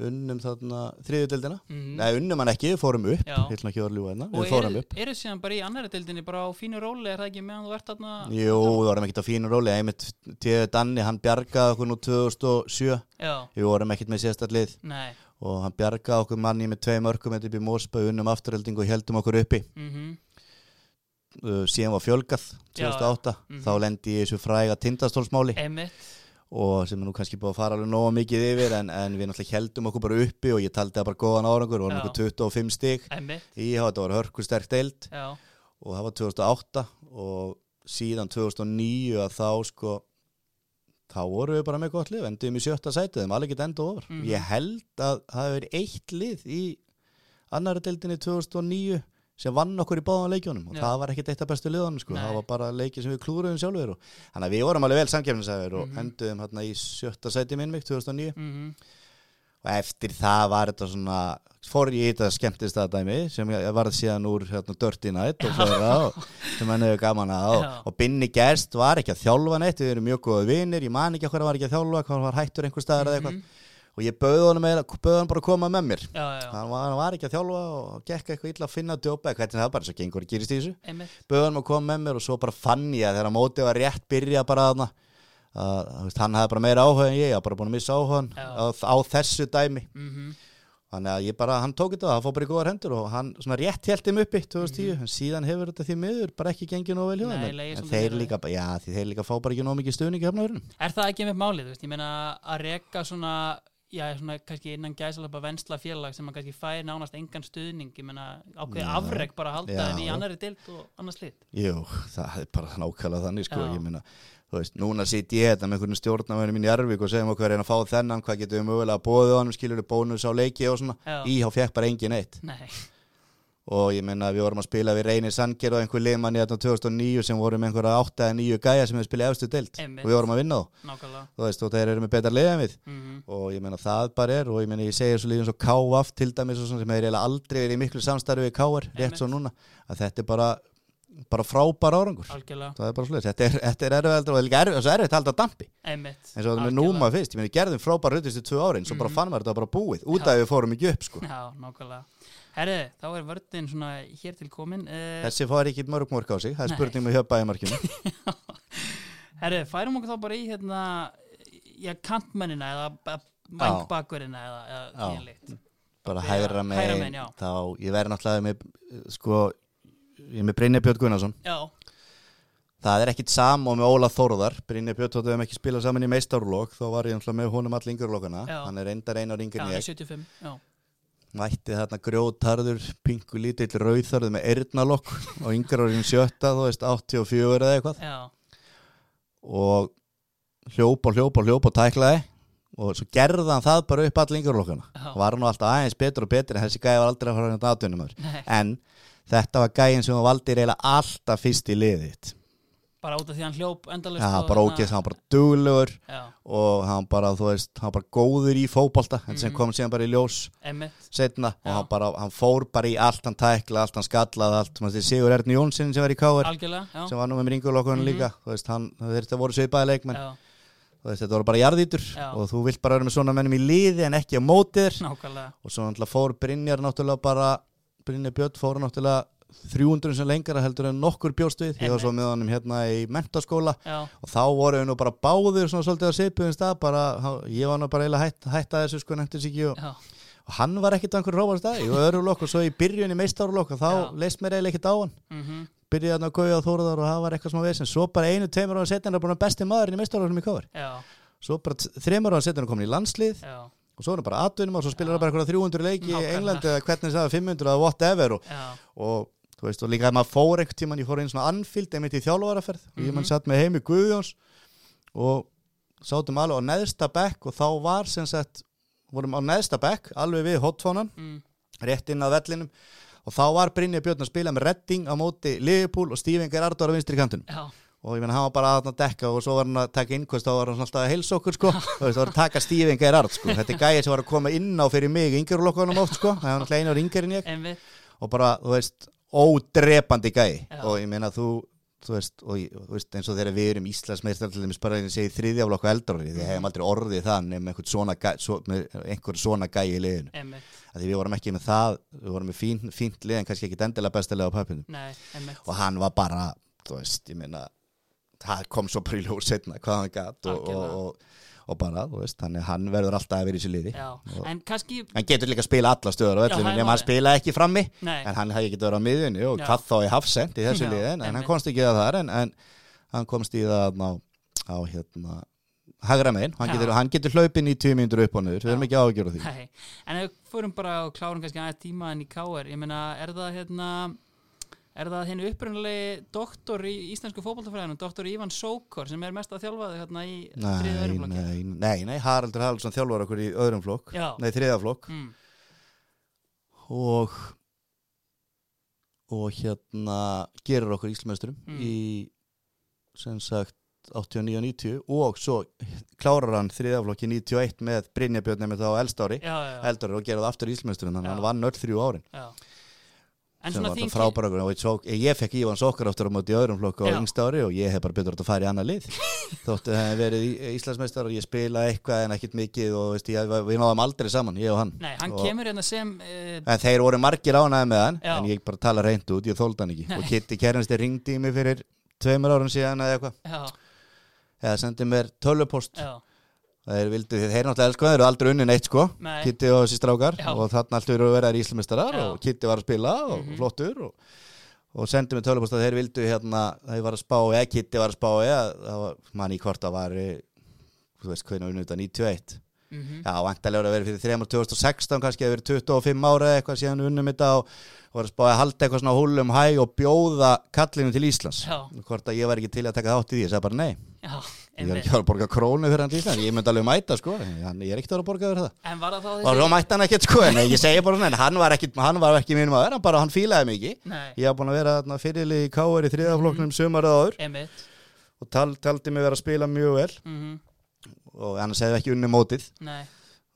unnum þarna þriðudeldina Mhm. nei unnum hann ekki, fórum upp. Já. hérna, Og eru, eru síðan bara í annari dildinni bara á fínu róli, er það ekki meðan þú ert þarna? Jú, við vorum ekkert á fínu róli. Einmitt T.V. Danni, hann bjargaði okkur nú 2007 Já, við vorum ekkert með sérstætt lið. Nei, og hann bjargaði okkur manni með tvei mörgum upp í Mósbau, unnum afturhelding og heldum okkur uppi. Mhm, uh, síðan var fjölgað 2008 mhm. þá lendi ég í þessu fræga tindastólsmáli. Einmitt og sem er nú kannski búið að fara alveg nóga mikið yfir en, en við náttúrulega heldum okkur bara uppi og ég taldi það bara góðan árangur og Já. okkur 25 stig einmitt, í þetta var hörku sterk deild já, og það var 2008 og síðan 2009 að þá sko þá vorum við bara með gott lið endum í sjötta sætið, þeim alveg gett enda over Mhm. ég held að það hefur eitt lið í annari deildinni 2009 sem vann okkur í báðan leikjónum og Já. það var ekkert eitt af bestu liðanum sko. Það var bara leiki sem við klúruðum sjálfur og þannig að við vorum alveg vel samkefnisæður og Mhm. enduðum hérna í sjötta sæti minn mig 2009 mhm, og eftir það var þetta svona fór ég í þetta skemmtist að dæmi sem varð síðan úr hérna, Dirty Night og fleira og, sem hann hefur gaman að og, og Binni Gerst var ekki að þjálfa neitt við erum mjög góði vinir, ég man ekki að hvað var ekki að þjálfa hvað hann var hættur einhver staðar eða eitthvað. Mhm, og ég bauði honum, eða- bauð hann bara að koma með mér. Já, já, hann var, hann var ekki að þjálfa og gekk eitthvað illa að finna djópa hvernig það var bara svo gengur að gerist í þessu. Bauði hann að koma með mér og svo bara fann ég að þegar mótið var rétt byrja bara að, hann hafði bara meira áhuga en ég, ég var bara búin að missa áhugan á, á þessu dæmi. Mhm, Þannig að ég bara, hann tók þetta og það fór bara í góðar hendur og hann svona rétt held þeim uppi 2010, Mhm. en síðan hefur þetta því miður bara ekki gengið nóg vel hjá þeim. En- þeir líka, já, þeir líka fá bara ekki nóg mikið stuðning. Er það ekki með málið, veist, ég meina að reka svona, já, svona kannski innan gæsalöpa vensla félag sem að kannski færi nánast engan stuðning, ég meina ákveði Já. afreg bara að halda Já. þeim í annari dild og annars lit. Jú, það er bara nákvæmlega þannig sko, Já. ég meina, þú veist, núna sitt ég þetta með einhvern stjórnarverðin mín í Arvík og segjum okkur að reyna að fá þennan, hvað getum við mögulega að bóða honum, skilur við bónus á leiki og svona, íhá fekk bara engin eitt Nei, og ég meina við vorum að spila við Reynir Sandger og einhver liðmann í þetta 2009 sem voru með einhverja 8 eða 9 gæja sem hefur spilað efstu Einmitt. og við vorum að vinna þá, þú veist, og þeir eru með betra lið en við. Mm og ég meina það bara er og ég meina ég segir svo líðum svo KF til dæmis og svona sem hefur aldrei verið í miklu samstarfi við KR, rétt svo núna að þetta er bara, bara frábær árangur. Er þetta er, þetta er erfið og það er líka erfið, og svo erfið að halda dampi. Eins og það Algjörlega. núma fyrst, ég meina gerðum frábær í tvö árin, svo bara Mhm. fann maður þetta bara búið út af því við fórum ekki upp sko. Já, Herri, þá er vördin svona hér til komin. Uh, þessi fór ekki mörg mörg á sig, það er spurning með höfbæjumarkinu herri, færum okkur þá bara í hérna, já, kantmennina eða vangbakverina eða, þínleitt. bara hægra megin þá ég verði náttúrulega með sko, ég er með Brynja Björn Gunnarsson. Já, Það er ekkit sam og með Óla Þórðar. Brynja Björn þóttu við ekki spilað saman í meistarlokk þá var ég náttúrulega með honum all yngjurlokkana hann er reyndar einar já, mætti þarna grjótarður, pingu lítill rauðarður með eyrnalokk og yngur orðin sjötta, þú veist, 84 eða eitthvað. Já, og hljóp og hljóp og tæklaði og svo gerði hann það bara upp all yngjurlokkana Já. var nú alltaf aðeins betur og betur en þessi gæði var aldrei að fara hérna aðtunum nei, en þetta var gæðin sem þú valdir eiginlega alltaf fyrst í liðið bara út af því hann hljóp endalist. Já, bara ógeðs, hann var bara duglegur og hann bara, þú veist, hann bara góður í fótbolta en sem Mhm. kom síðan bara í ljós setna og Já. hann bara, hann fór bara í allt hann tækla, allt hann skallaði, allt þú veist, Sigur Erni Jónsson sem var í já. sem var nú með ringulokkunum Mhm. líka þú veist, hann, þetta voru svipaði leikmenn Já, þú veist, þetta voru bara jarðítur Já. og þú vilt bara vera með svona mennum í liði en ekki á mótið þér nákvæmlega. og svo náttúrulega fór Brynjar náttúrulega bara Brynjar Björn fór náttúrulega 300 sem lengara heldur en nokkur bjóst við. Ég var svo með honum hérna í mentaskóla Já, og þá voru við nú bara báðir svona svolítið á seipuðum stað bara, hann- ég var nú bara eiginlega hætt, hætt að þessu sko nefntis ekki og, og hann var ekkit á einhverju róvar stað og öðru lokk og svo í byrjun í meistarlokk og þá leist mér eiginlega ekkit á hann. Mhm, byrjaði hann að gauja á Þóruðar og það var eitthvað smá vesen. Svo bara einu, tveimur ára setjan er að besti maðurinn í meistarlokkum í já, svo bara þreimur ára setjan er komin í landslið já, og svo er hann bara atvinnum og svo spilar hann bara eitthvað 300 leiki í. Englandi eða hvernig það er 500 eða whatever og, og þú veist og líka að maður fór einhvern tíman ég fór einn svona anfield einmitt í þjálfaraferð. Og ég mann Mhm. satt með heimi Guðjóns og sátum alveg á neðsta bekk og þá var sem sagt vorum á neðsta bekk alveg við hotfónan mm, rétt inn að vellinum. Og þá var Brynja Björn að spila með redding á móti Liverpool og Gerrard á vinstri kantunum já, og ég menn hann var bara að dekka og svo var hann að taka innkvist þá var hann alltaf að heilsa okkur sko. Og það var að taka Steven Gerrard sko. Þetta er gæði sem var að koma inn á fyrir mig yngjörlokkanum oft sko, það var ári yngri en ég. Og bara, þú veist, ódrepandi gæi. Já. og ég meina þú þú veist, og þú veist, eins og þegar við erum Íslandsmeistar til dæmis bara ég segi þriðjaflokku eldrori, því hefum aldrei orðið það nefnum einhvern svona gæi, svo, einhver svona gæi í liðinu, emmitt, að því við vorum ekki með það við vorum með fínt, fínt lið en kannski ekki endilega bestilega á pappinu og hann var bara, þú veist, ég meina það kom svo ljós setna hvað hann gatt og, og, og, og bara, þú veist, að hann verður alltaf að vera í sér liði. Og- en kannski hann getur líka að spila alla stöður á Já, öllum það nema hann spila ekki frammi. Nei, en hann hefði getið verið á miðjunni og hvað þá í hafsend í þessu liði en, en hann komst ekki að þar en, en hann komst í það á, á hérna hagra megin, hann getur, hann getur hlaupin í tíu mínútur upp og niður, við erum ekki áhugjur á því. Nei. En ef við fórum bara og klárum kannski aðeins tíma en í KR Ég meina, er það hérna Er það henni upprunalegi doktor í íslensku fótboltafræðinu, doktor Ívan Sókor sem er mest að þjálfaði hérna í þriða Nei, öðruflokki? nei, nei, nei, Haraldur Haraldsson þjálfar okkur í öðrum flokk, Já. nei, þriða flokk Mm, og og hérna gerir okkur íslmesturum Mm. í sem sagt 89-90 og svo klárar hann þriðaflokki 91 með Brynjabjörn með þá eldstári já, já, já, eldari og gerði aftur íslmesturum þannig að hann vann öll þrjú árin já. En sem var þetta frábæra og ég fekk Ívan Sokkar aftur á móti öðrum flokku á yngsta ári og ég hef bara átt að fara í annað lið. Þóttu hef verið Íslandsmeistar og ég spila eitthvað en ekkit mikið og veist, ég, við náðum aldrei saman, ég og hann. Nei, hann og, kemur hérna sem uh, þeir voru margir ánæði með hann Já. En ég bara tala reynd út, ég þóldi hann ekki. Nei. Og Kitty Kernstir ringdi í mig fyrir Tveimur árum síðan eða eitthvað. Eða sendi mér tölupost já, Þeir vildu, þeir náttúrulega elsku Þeir eru aldrei unni neitt sko Nei. Kitty og þessi strákar Já. Og þarna allt eru að vera íslamistarar. Og Kitty var að spila og Mhm. flottur Og, og sendi mér tölupost að þeir vildu hérna Þeir var að spá, eða Kitty var að spá eða, manni í hvort að var Þú veist hvernig unnið þetta 91 mhm, Já, vantarlega að vera fyrir 3. 2016 kannski að vera 25 ára eða eitthvað síðan unnum þetta og var að spáði að halda eitthvað svona húlum hæ og bjóða kallinu til Íslands ég var er ekki að borga krónu fyrir hann til Íslands, ég myndi alveg mæta sko. Ég er ekki að borga fyrir það. En var það þá og svo mætti hann ekkert sko, en ég segi bara svona en hann var ekki, hann var ekki mínum að vera, hann bara hann fílaði Nei, ég haf búin að vera þarna fyrirlið í K.R. í þriðafloknum sumarið áður. Einmitt. Og tal, taldi mig vera að spila mjög vel. Mhm, og annars hefði ekki unni mótið. Nei,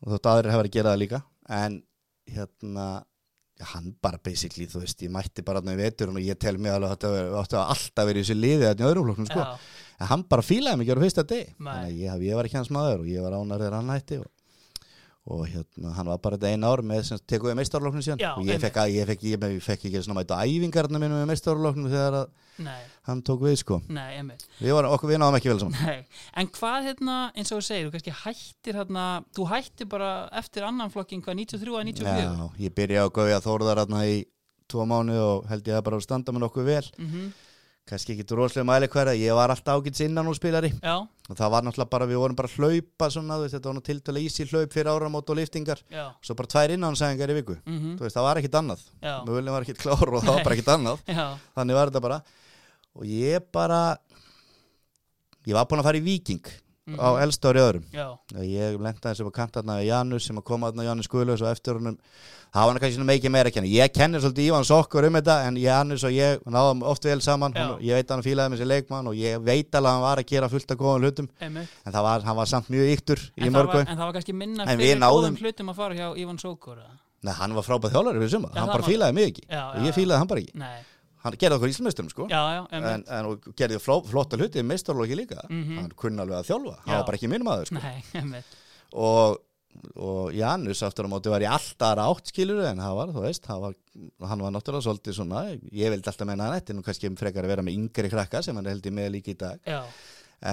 og þótt aðrir hefur að gera það líka. En hérna hann bara basically, þú veist, ég mætti bara þarna í veturinn og ég tel mig alveg að þetta átti að alltaf verið í þessu liði þarna í öðrum flokknum sko. en hann bara fílaði mig ekki á fyrsta Nei. þannig að ég, ég var ekki hans maður og ég var ánar þegar hann hætti og, og hérna, hann var bara þetta eina ár með sem tekuði meistarloknum síðan. Já, og ég fekk, að, ég fekk, ég, ég fekk ekki svona mæta æfingarna mínum með meistarloknum þegar að nei, hann tók við sko. Nei, við, var, okkur, við náðum ekki vel saman. Nei, en hvað hérna, eins og þú segir, þú kannski hættir hérna, þú hættir bara eftir annan flokkin, hvað, 93 að 94? Já, ég byrja á Gauja Þórðar hérna í tvo mánu og held ég að bara standa með nokkuð vel. Mhm, kannski ekki rosalega mæli hverja, ég var alltaf ágæts innan úr spilari. Já, og það var náttúrulega bara, við vorum bara að hlaupa svona, veist, þetta var nú tiltölu ísi hlaup fyrir áramót og liftingar, já, svo bara tvær innánsæðingar í viku, mhm, þú veist, það var ekkit annað. Mögulegum var ekkit klár og það var bara ekkit annað. Þannig var þetta bara. Og ég bara ég var búin að fara í Viking mhm, á elsta ári öðrum. Já, ég lenda þessi á kantarna við Janus sem að koma þarna Janus Guðlaus og eftir honum var hann kannski mikið meira að kenna. Ég kennir svolítið Ívan Sokkur um þetta en Janus og ég náðum oft vel saman. Hún, ég veit að hann fílaði með sér leikmann og ég veit alveg að hann var að gera fullt af góðum hlutum. Einmitt. En það var, var samt mjög yktur í en var, en það var kannski minna fyrir góðum hlutum að fara hjá Ívan Sókur eða? Nei, hann var frábæð þjálfari fyrir suma, Já, hann bara fílaði mig ekki. Já, og já, ég já. fílaði hann bara ekki. Nei, hann gerði okkur íslamisturum sko. Já, já, en, en gerði fló, flotta hluti meistarlóki líka, Mhm. hann kunni alveg að þjálfa. Hann var bara ekki minn maður sko. Nei, og, og Janus aftur á móti var í alltaf átt skilur en það var, þú veist, það var, hann var náttúrulega svolítið svona, ég vildi alltaf menna hann nú kannski frekar að vera með yngri krakka sem hann held ég með líka í dag. Já,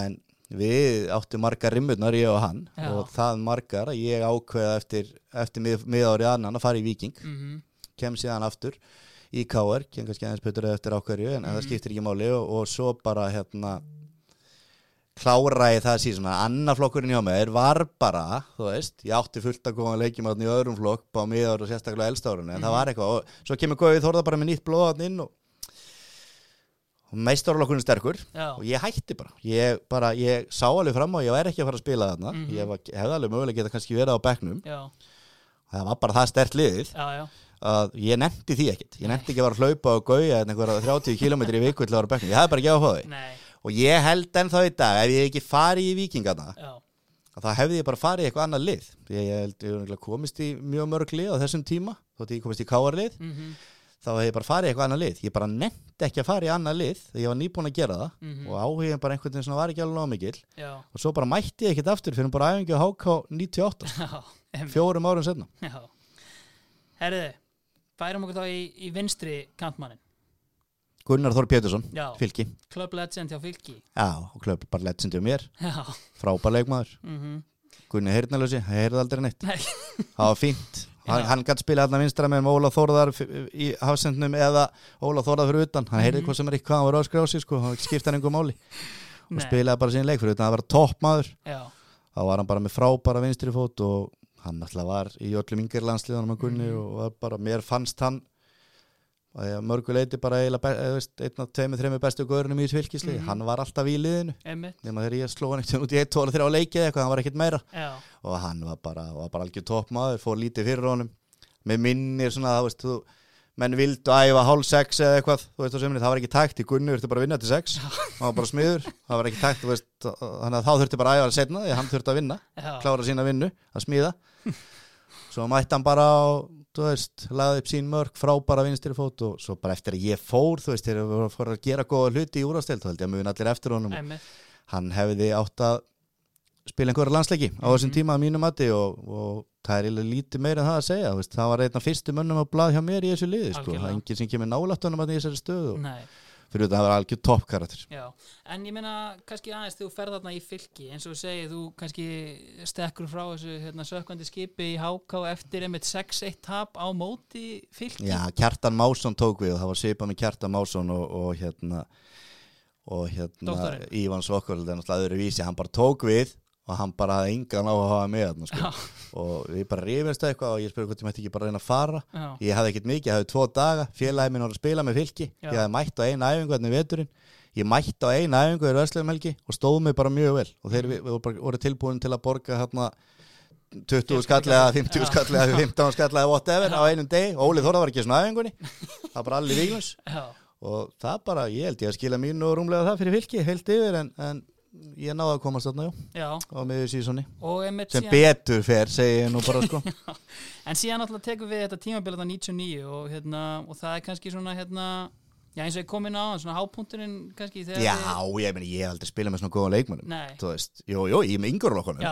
en við áttum margar rimmurnar ég og hann. Já. og það margar að ég ákveða eftir, eftir mið, miðárið annan að fara í Viking mhm, kem síðan aftur í KR, kem kannski aðeins betur eftir ákverju en, en það skiptir ekki máli. Og, og svo bara hérna kláraði það síðan að annaflokkurinn hjá mér var bara, þú veist, ég átti fullt að koma að leikjum átni í öðrum flokk á miðar og sérstaklega elstárunni, en það var eitthvað. Og svo kemur Gauði Þórða bara með nýtt blóðatn inn og, og meistarflokkurinn sterkur. Já, og ég hætti bara. Ég, bara, ég sá alveg fram að ég væri ekki að fara að spila þarna. Mhm. ég var, hefði alveg mögulega geta kannski verið á bekknum. Já, það var bara það stert liðið. Já, já, að ég nefndi því ekkert. Ég nefndi ekki að vera að hlaupa og gauja en einhverja 30 km í viku til að vera á bekknum. Ég hefði bara ekki á nei, og ég held ennþá í dag ef ég ekki farið í vikingana þá hefði ég bara farið í eitthvað annað lið. Ég, ég held ég komist í mjög mörg lið á þessum tíma þótt ég komist í káar lið mhm, þá hefði ég bara farið í eitthvað annað lið. Ég bara nefndi ekki að fara í annað lið þegar ég var nýbúin að gera það mhm, og áhugin bara einhvern veginn svona var ekki alveg nóg mikil já, og svo bara mætti ég ekkert aftur fyrir bara æfingi á HK 98 já, fjórum árum setna já. Færum okkur þá í, í vinstri kantmannin, Gunnar Þór Pétursson, fylki. Club Legend hjá Fylki, já, og klöp bara lettsindu mér. Já, frábær leikmaður. Mhm, Gunni heyrnalösi, það heyrði aldrei neitt. Nei. það var fínt. Hann, hann gæti spila allan vinstra með Óla Þórðar í hafsendnum eða Óla Þórðar fyrir utan. Hann heyrði Mhm. hvað sem er ekki hvað hann var að skrási sko, hann skipta hann einhver máli. Og spilaði bara sín leik fyrir utan, það var toppmaður þá var hann bara með frábæra vinstri fót og hann alltaf var í öllum yngir landsliðanum Mhm. og bara, mér fannst hann að ég- mörgu leiti bara einn af tveimur, þreimur bestu gaurunum í fylkislið, Mhm. hann var alltaf í liðinu. Nema þegar ég sló hann ekkert út í 1, 2 og 3 á leikið eitthvað, hann var ekkert meira. Já, og hann var bara, var bara algjör toppmaður fór lítið fyrir honum. Með minnir svona, það veist, þú menn vildu æfa hálf sex eða eitthvað þú veist það var ekki takt í Gunni þurfti bara að vinna til sex, hann var bara smiður. Það var ekki takt, þú þannig að þá þurfti bara að æfa setna, því að hann þurfti að vinna klára sína vinnu, að smíða svo mætti hann bara á þú veist, laði upp sín mörg frábara vinstri fót og svo bara eftir að ég fór þú veist, þegar við vorum að gera góða hluti í úrastelt, þá held ég að mjög allir eftir honum einmitt hann hefði átt að spila einhverja landsleiki á þessum Mhm. tíma að mínu mati og, og það er lítið meira en það að segja það var einn af fyrstu mönnum að blað hjá mér í þessu liði sko. það er enginn sem kemur nálætt honum að í þessari stöðu og Nei, fyrir þetta að það var algjör toppkarakter En ég meina, kannski aðeins þú ferð þarna í fylki eins og þú segir, þú kannski stekkur frá þessu hérna, sökkvandi skipi í HK eftir einmitt 6-1 tap á móti fylki Já, Kjartan Másson tók við og það var svipað með Kjartan Másson og, og hérna og hérna Doktorinn. Ívan Svokkold en alltaf öðru vísi, hann bara tók við og hann bara hafði engan á að hafa með þarna, sko. Já, og við bara rifist eitthvað og ég spurði hvort ég mætti ekki bara reyna að fara. Já, ég hafði ekkert mikið, ég hafði tvo daga félagi minn var að spila með fylki. Já. ég hafði mætt á einu æfingu hérna í veturinn. Ég mætt á einu æfingu í Vestleifmelgi og stóð mig bara mjög vel. Og þeir við, við voru, voru tilbúin til að borga hérna 20 skallega, 50 skallega 15 skallega, whatever á einum degi. Óli Þórða var ekki svona æfingunni. Það var bara allir já, og það bara, ég held ég að skila mínu og rúmlega það fyrir fylki, heilt yfir en, en ég náði að komast þarna, já, já. Á miður sísoni. Sem síðan betur fer, segi ég nú bara sko. En síðan náttúrulega tekum við þetta tímabil þetta 99 og, hérna, og það er kannski svona hérna, já eins og ég kom inn á svona hápunkturinn kannski Já, við, ég meni, ég hef aldrei spilað með svona góða leikmönnum. Nei, Þú veist, jú, jú, ég er með yngurlokkunum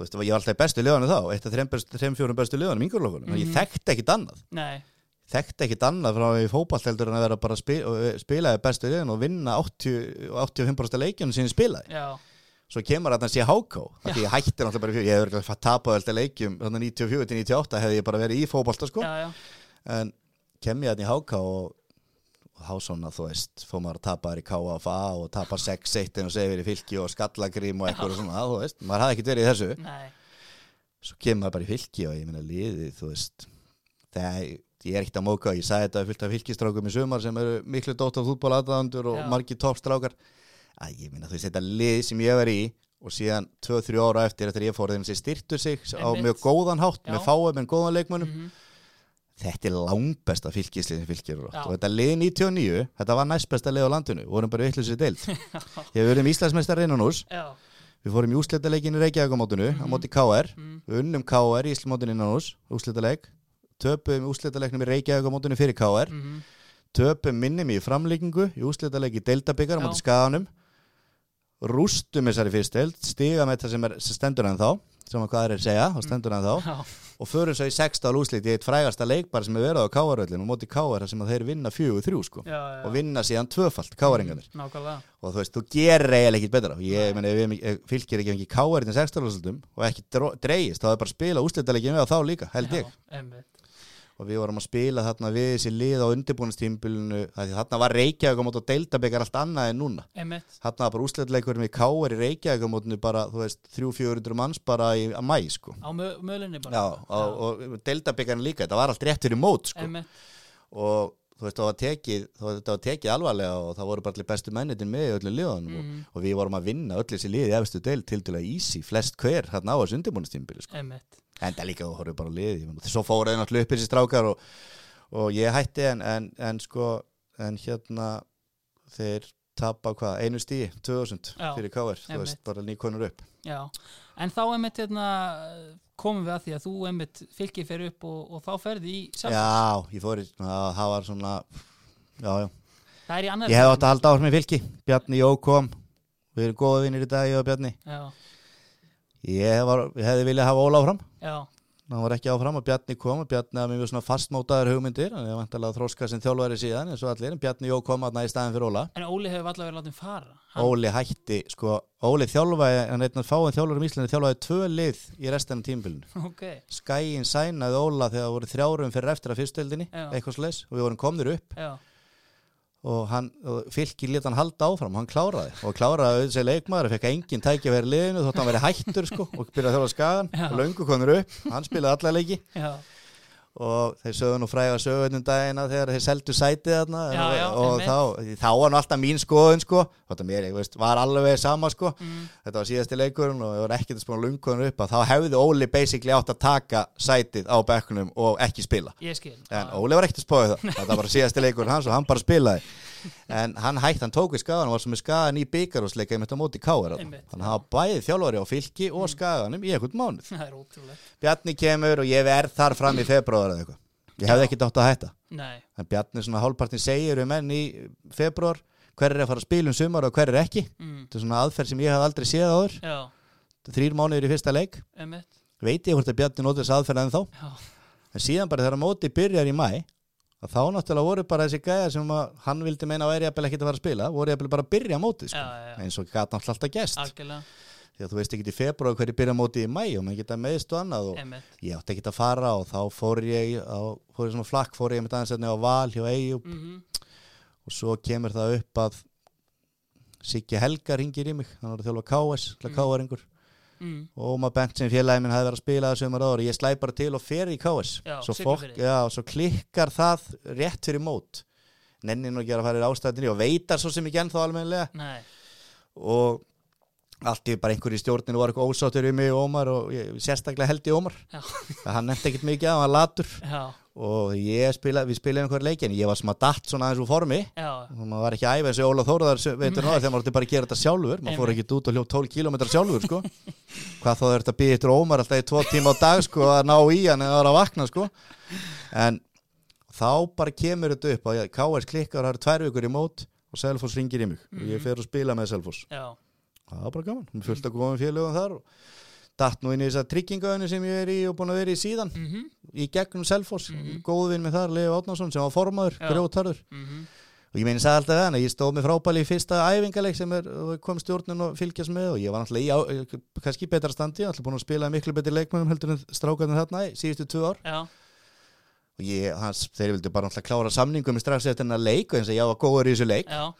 Þú veist, ég var alltaf í bestu liðanum þá Eitt af þreim fjórum bestu liðanum yngurlokkunum mm Ég Mhm. þekkti ekkit annað. Nei, Þekkti ekkit annað frá í fótball heldur en að vera bara spila, spila í bestu liðan og vinna 80, 85% leikjunum sem spilaði. Já, Svo kemur að það sé háká Því ég hætti náttúrulega bara fjör Ég hefur ekki tapað alltaf leikjum Þannig 94-98 hefði ég bara verið í fótballta sko. En kem ég að í háká og, þá svona þú veist Fór maður að tapa þær í KFA og tapa 6-1 og segir í fylki og skallagrím og eitthvað og svona Þú veist, maður hafði ekkert verið í þessu. Nei, svo kemur maður bara í fylki og ég minna liðið, þú veist það ég er ekkert að móka, ég sagði þetta fyllt af fylkistrákum í sumar sem eru miklu dótt af fútbólaðaðandur og Já. margir toppstrákar. Að ég minna þú veist þetta lið sem ég var í og síðan 2-3 ára eftir eftir ég fór þeim sem styrtu sig á mjög góðan hátt, Já. með fáum en góðan leikmönnum. Mhm, þetta er langbesta fylkislið sem Já. og þetta lið 99, þetta var næstbesta lið á landinu, við vorum bara vittlusið deild. Ég verið Íslandsmeistar já, við fórum í úslitaleikin í Reykjavík á móti KR mm, Við unnum KR í Íslamótinu innan hús, úslitaleik töpum úslitaleiknum í Reykjavík á mótinu fyrir KR mhm, töpum minnum í framlíkingu í úslitaleik í Deildabikar á móti Skaganum. Rústum þessari fyrsteld stiga með það sem, er, sem stendur en þá sem að hvað er að segja, þá stendur en þá já, og förum svo í sexta úslit í eitt frægasta leikbar sem er verið á KR-öllin og móti KR sem að þeir vinna fjögur þrjú sko. Já, já, og vinna síðan tvöfalt KR-ingarnir nákvæmlega, og þú veist, þú gerir eiginlega ekkit betra. Ég meni, við ef fylgir ekki ekki káar í sextarlúslutum og ekki dreigist, þá er bara að spila úslitaleikin við á þá líka, held ég. já, einmitt, og við vorum að spila þarna við þessi lið á undirbúinustímbilinu þarna var Reykjavík á móti og Deildabikar allt annað en núna. Einmitt, þarna var bara úslitaleikurinn við káar í Reykjavík á mótinu bara, þú veist, 300-400 manns bara í mæ, sko. Á mö mölinni Já, bara, og, og Deildabikarinn líka, þetta var allt rétt fyrir mót, sko. Einmitt, og þú veist, það var tekið, það var, tekið alvarlega og það voru bara allir bestu mennitin með í öllum liðanum Mhm. og, og við vorum að vinna öll þessi liði efstu deil til að easy, flest hver hérna á þessu undirbúinustímbili sko. En það líka þú horfum bara meina, svo fóruði náttúrulega upp þessi strákar og, og ég hætti en, en, en sko en hérna þeir tapa hvað, einu stíi 2000 Já, fyrir káver, þú veist, bara nýkonur upp. Já, en þá einmitt hérna komum við að því að þú einmitt fylgir fyrir upp og, og þá ferði í Selfoss. Já, ég fór í, það, var svona já, já. Í Ég hef átt að halda áhrif með fylki. Bjarni Jó kom. Við erum góða vinnir í dag, ég og Bjarni. Já, Ég, var, hefði viljað hafa Óla áfram. Já, hann var ekki áfram og Bjarni kom og Bjarni hafði mjög svona fastmótaður hugmyndir. Hann er vantilega þróska sem þjálfari síðan eins og allir, en Bjarni Jó kom aðna í staðin fyrir Óla. En Óli hefur alltaf verið látið fara. Hann, Óli hætti, sko, Óli þjálfaði hann er einn að fáin þjálfari í Íslandi þjálfaði tvö lið í restina tímbilinu Ok, Skæin sænaði Óla þegar það voru þrjárum fyrir eftir að fyrstöldinni, eitthvað slis og við vorum komnir upp. Já, og, og fylki lét hann halda áfram hann kláraði. Og kláraði auðvitað leikmaður og fekk engin tæki að vera liðinu þótt hann verið hættur sko, og byrjaði að þjóla skagan og löngu konur upp, hann spilaði alla leiki. Já, og þeir sögðu nú fræga sögurnum dagina þegar þeir seldu sætið þarna Já, já, og þá, þá var nú alltaf mín skoðun sko, þetta mér, ég veist, var alveg sama sko, mm, þetta var síðasti leikurinn og ég var ekkert að spána lungunum upp að þá hefði Óli basically átt að taka sætið á bekkunum og ekki spila. En Óli var ekkert að spáði það. Þetta var bara síðasti leikurinn hans og hann bara spilaði en hann hætti, hann tók við skagan og var sem er skagan í byggarúsleika einmitt á móti Einmitt. þannig að hann bæðið þjálfari á fylki og skaganum í einhvern mánuð. Bjarni kemur og ég verð þar fram í februar eða eitthvað. Ég hefði ekkert átt að hætta. Nei, en Bjarni svona hálfpartin segir um menn í februar hver er að fara að spila um sumar og hver er ekki. Mm, þetta er svona aðferð sem ég hef aldrei séð áður. Þrýr mánuðir í fyrsta leik. Emitt veit ég hvort að Bjarni nóti þess aðferð en þá Já, en síðan bara þegar móti byrjar í mæ að þá náttúrulega voru bara þessi gæja sem að hann vildi meina að væri jafnvel ekkert að fara að spila voru jafnvel bara að byrja mótið sko. Já, já, eins og gæti náttúrulega alltaf gæst því að þú veist ekki í februar hverju byrja mótið í mæ og maður geta meðist og annað og emitt ég átti ekki að fara og þá fór ég á, fór ég svona flakk, fór ég með aðeins á val hjá Eyjup mm og svo kemur það upp að Siggi Helga ringir í mig hann var að þjálfa KS, mm. Mm. Mm, og Ómar Bentsen félagi minn hafði verið að spila um ára og ég slæ bara til og fer í KS Já, svo, fólk, já, svo klikkar það rétt fyrir mót. Nennin og gera að fara í ástæðinni og veitar svo sem ekki ennþá almennilega. Nei, og allt í bara einhver í stjórninu var eitthvað ósáttur í mig og Ómar og ég, sérstaklega held í Ómar. Já. að hann nefndi ekkert mikið að hann var latur. Já, og ég spila, við spilaðum einhver leikin ég var að datt svona aðeins úr formi. Og maður var ekki að æfa eins og Óla Þóraðar veitur náður þegar maður átti bara að gera þetta sjálfur. Maður fór ekki út og hljóð 12 km sjálfur sko. hvað þá er þetta býðið eftir Ómar alltaf í tvo tíma á dag sko, að ná í hann eða að vakna sko. en þá bara kemur þetta upp að KS klikkar það eru tvær vikur í mót og Selfoss ringir í mig. Og ég fer og spila með Selfoss. Já, það var bara gaman, fullt að góðum félögum þar og datt nú inn í þessa tryggingaðinu sem ég er í og búin að vera í síðan. Mhm, í gegnum Selfoss, mm Mhm. góðvinn með þar Leo Átnason sem var formaður, Já. grjótarður mhm. Og ég meini sagði alltaf það, ég stóð með frábæli í fyrsta æfingaleg sem er, kom stjórnin og fylgjast með og ég var náttúrulega í, kannski betra standi, alltaf búin að spila miklu betri leikmennum heldur en strákarnir þarna í síðustu tvö ár. Já, og ég, hans, þeir vildu bara náttúrulega klára samningum strax eftir hennar leik og eins og ég var góður í þessu leik. Já,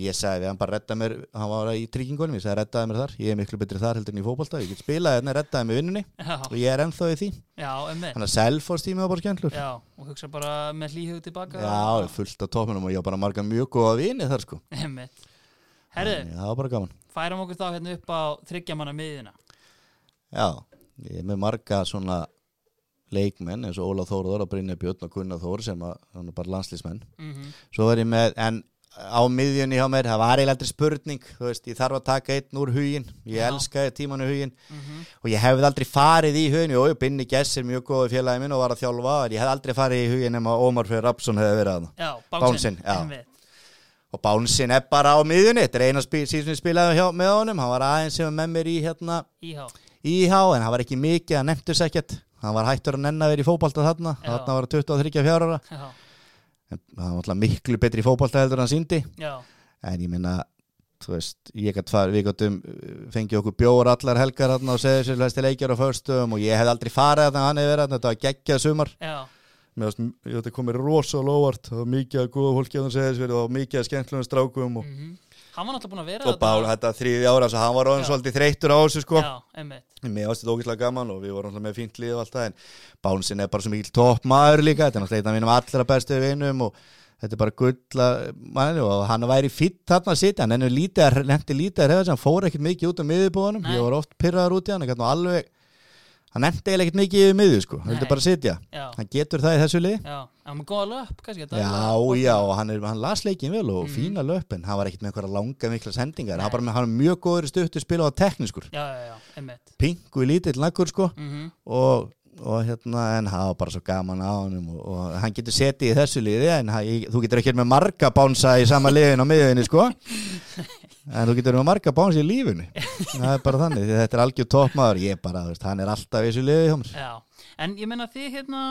ég sagði við hann bara redda mér, hann var í tryggingunum, ég sagði reddaði mér þar, ég er miklu betri þar heldur en í fótbolta, ég get spilað hérna, reddaði mér vinnunni. Já, og ég er ennþá í því, já, þannig að Selfoss tími var bara skemmtlur og hugsa bara með hlýhug tilbaka. Já, fullt af tópunum og ég var bara marga mjög góða vini þar sko. Herðu, Þannig, Það var bara gaman. færum okkur þá hérna upp á þryggjamanna miðina Já, ég er með marga svona leikmenn eins og Óla Þóruður og Brynja Björn og Gunnar Þór sem er bara landslísmenn mm Svo ég á miðjunni hjá mér, það var eiginlega aldrei spurning þú veist, ég þarf að taka einn úr hugin ég Já. elskaði tímanu hugin -hmm. og ég hefði aldrei farið í hugin og Binni Gess er mjög góð félagi minn og var að þjálfa en ég hefði aldrei farið í hugin nema Ómar Freyr Rapsson hefði verið að Bánsinn, og Bánsin er bara á miðjunni þetta er eina síðan ég spilaði hjá, með honum hann var aðeins sem var með mér í hérna Íhá. IH en hann var ekki mikið, hann nefndur ekkert. Hann var hættur að nenn en hann var alltaf miklu betri í fótbolta heldur en hann síndi já, en ég minna þú veist, ég gætt far, við gættum fengið okkur bjór allar helgar þarna og segði sér hlæsti leikjar á förstum og ég hef aldrei farið þarna hann hefur verið þarna, þetta var geggjað sumar. Já, mér ég þetta komið rosalega óvart það var mikið að góða fólki að hann segði sér og mikið að skemmtlunum strákum og, mm Hann var náttúrulega búin að vera og bál þetta þriði ára svo hann var orðin svolítið þreyttur á þessu sko. Mér ástu þetta ógeðslega gaman og við vorum alltaf með fínt lið og allt það en Bánsin er bara svo mikil toppmaður líka. Þetta er náttúrulega einn af mínum allra bestu vinum og þetta er bara gulla manni og hann væri fýtt þarna að sitja. Hann ennur lítið að að reyða hann fór ekkert mikið út á miðjubúðunum. Nei. ég var oft pyrraður út í hann hann hann nefndi eiginlega ekkert mikið yfir miðju sko. Hann vildi bara sitja. Já, hann getur það í þessu lið já, hann með góða löp kannski Já, er- já, og hann, er, hann las leikin vel og Mhm. fína löpin, hann var ekkert með einhverja langa mikla sendingar, hann, bara með, hann er mjög góður í stuttu spila á tekniskur, pingu í lítill nakkur sko. Mm og, og hérna en það var bara svo gaman á honum og, og hann getur setið í þessu liði en hann, þú getur ekki með marga bánsa í sama liðin á miðinni sko en þú getur með marga bánsa í lífinu. Það er bara þannig, þetta er algjör toppmaður. Ég bara, veist, hann er alltaf í þessu liði hjá mér. Já, En ég menna þið hérna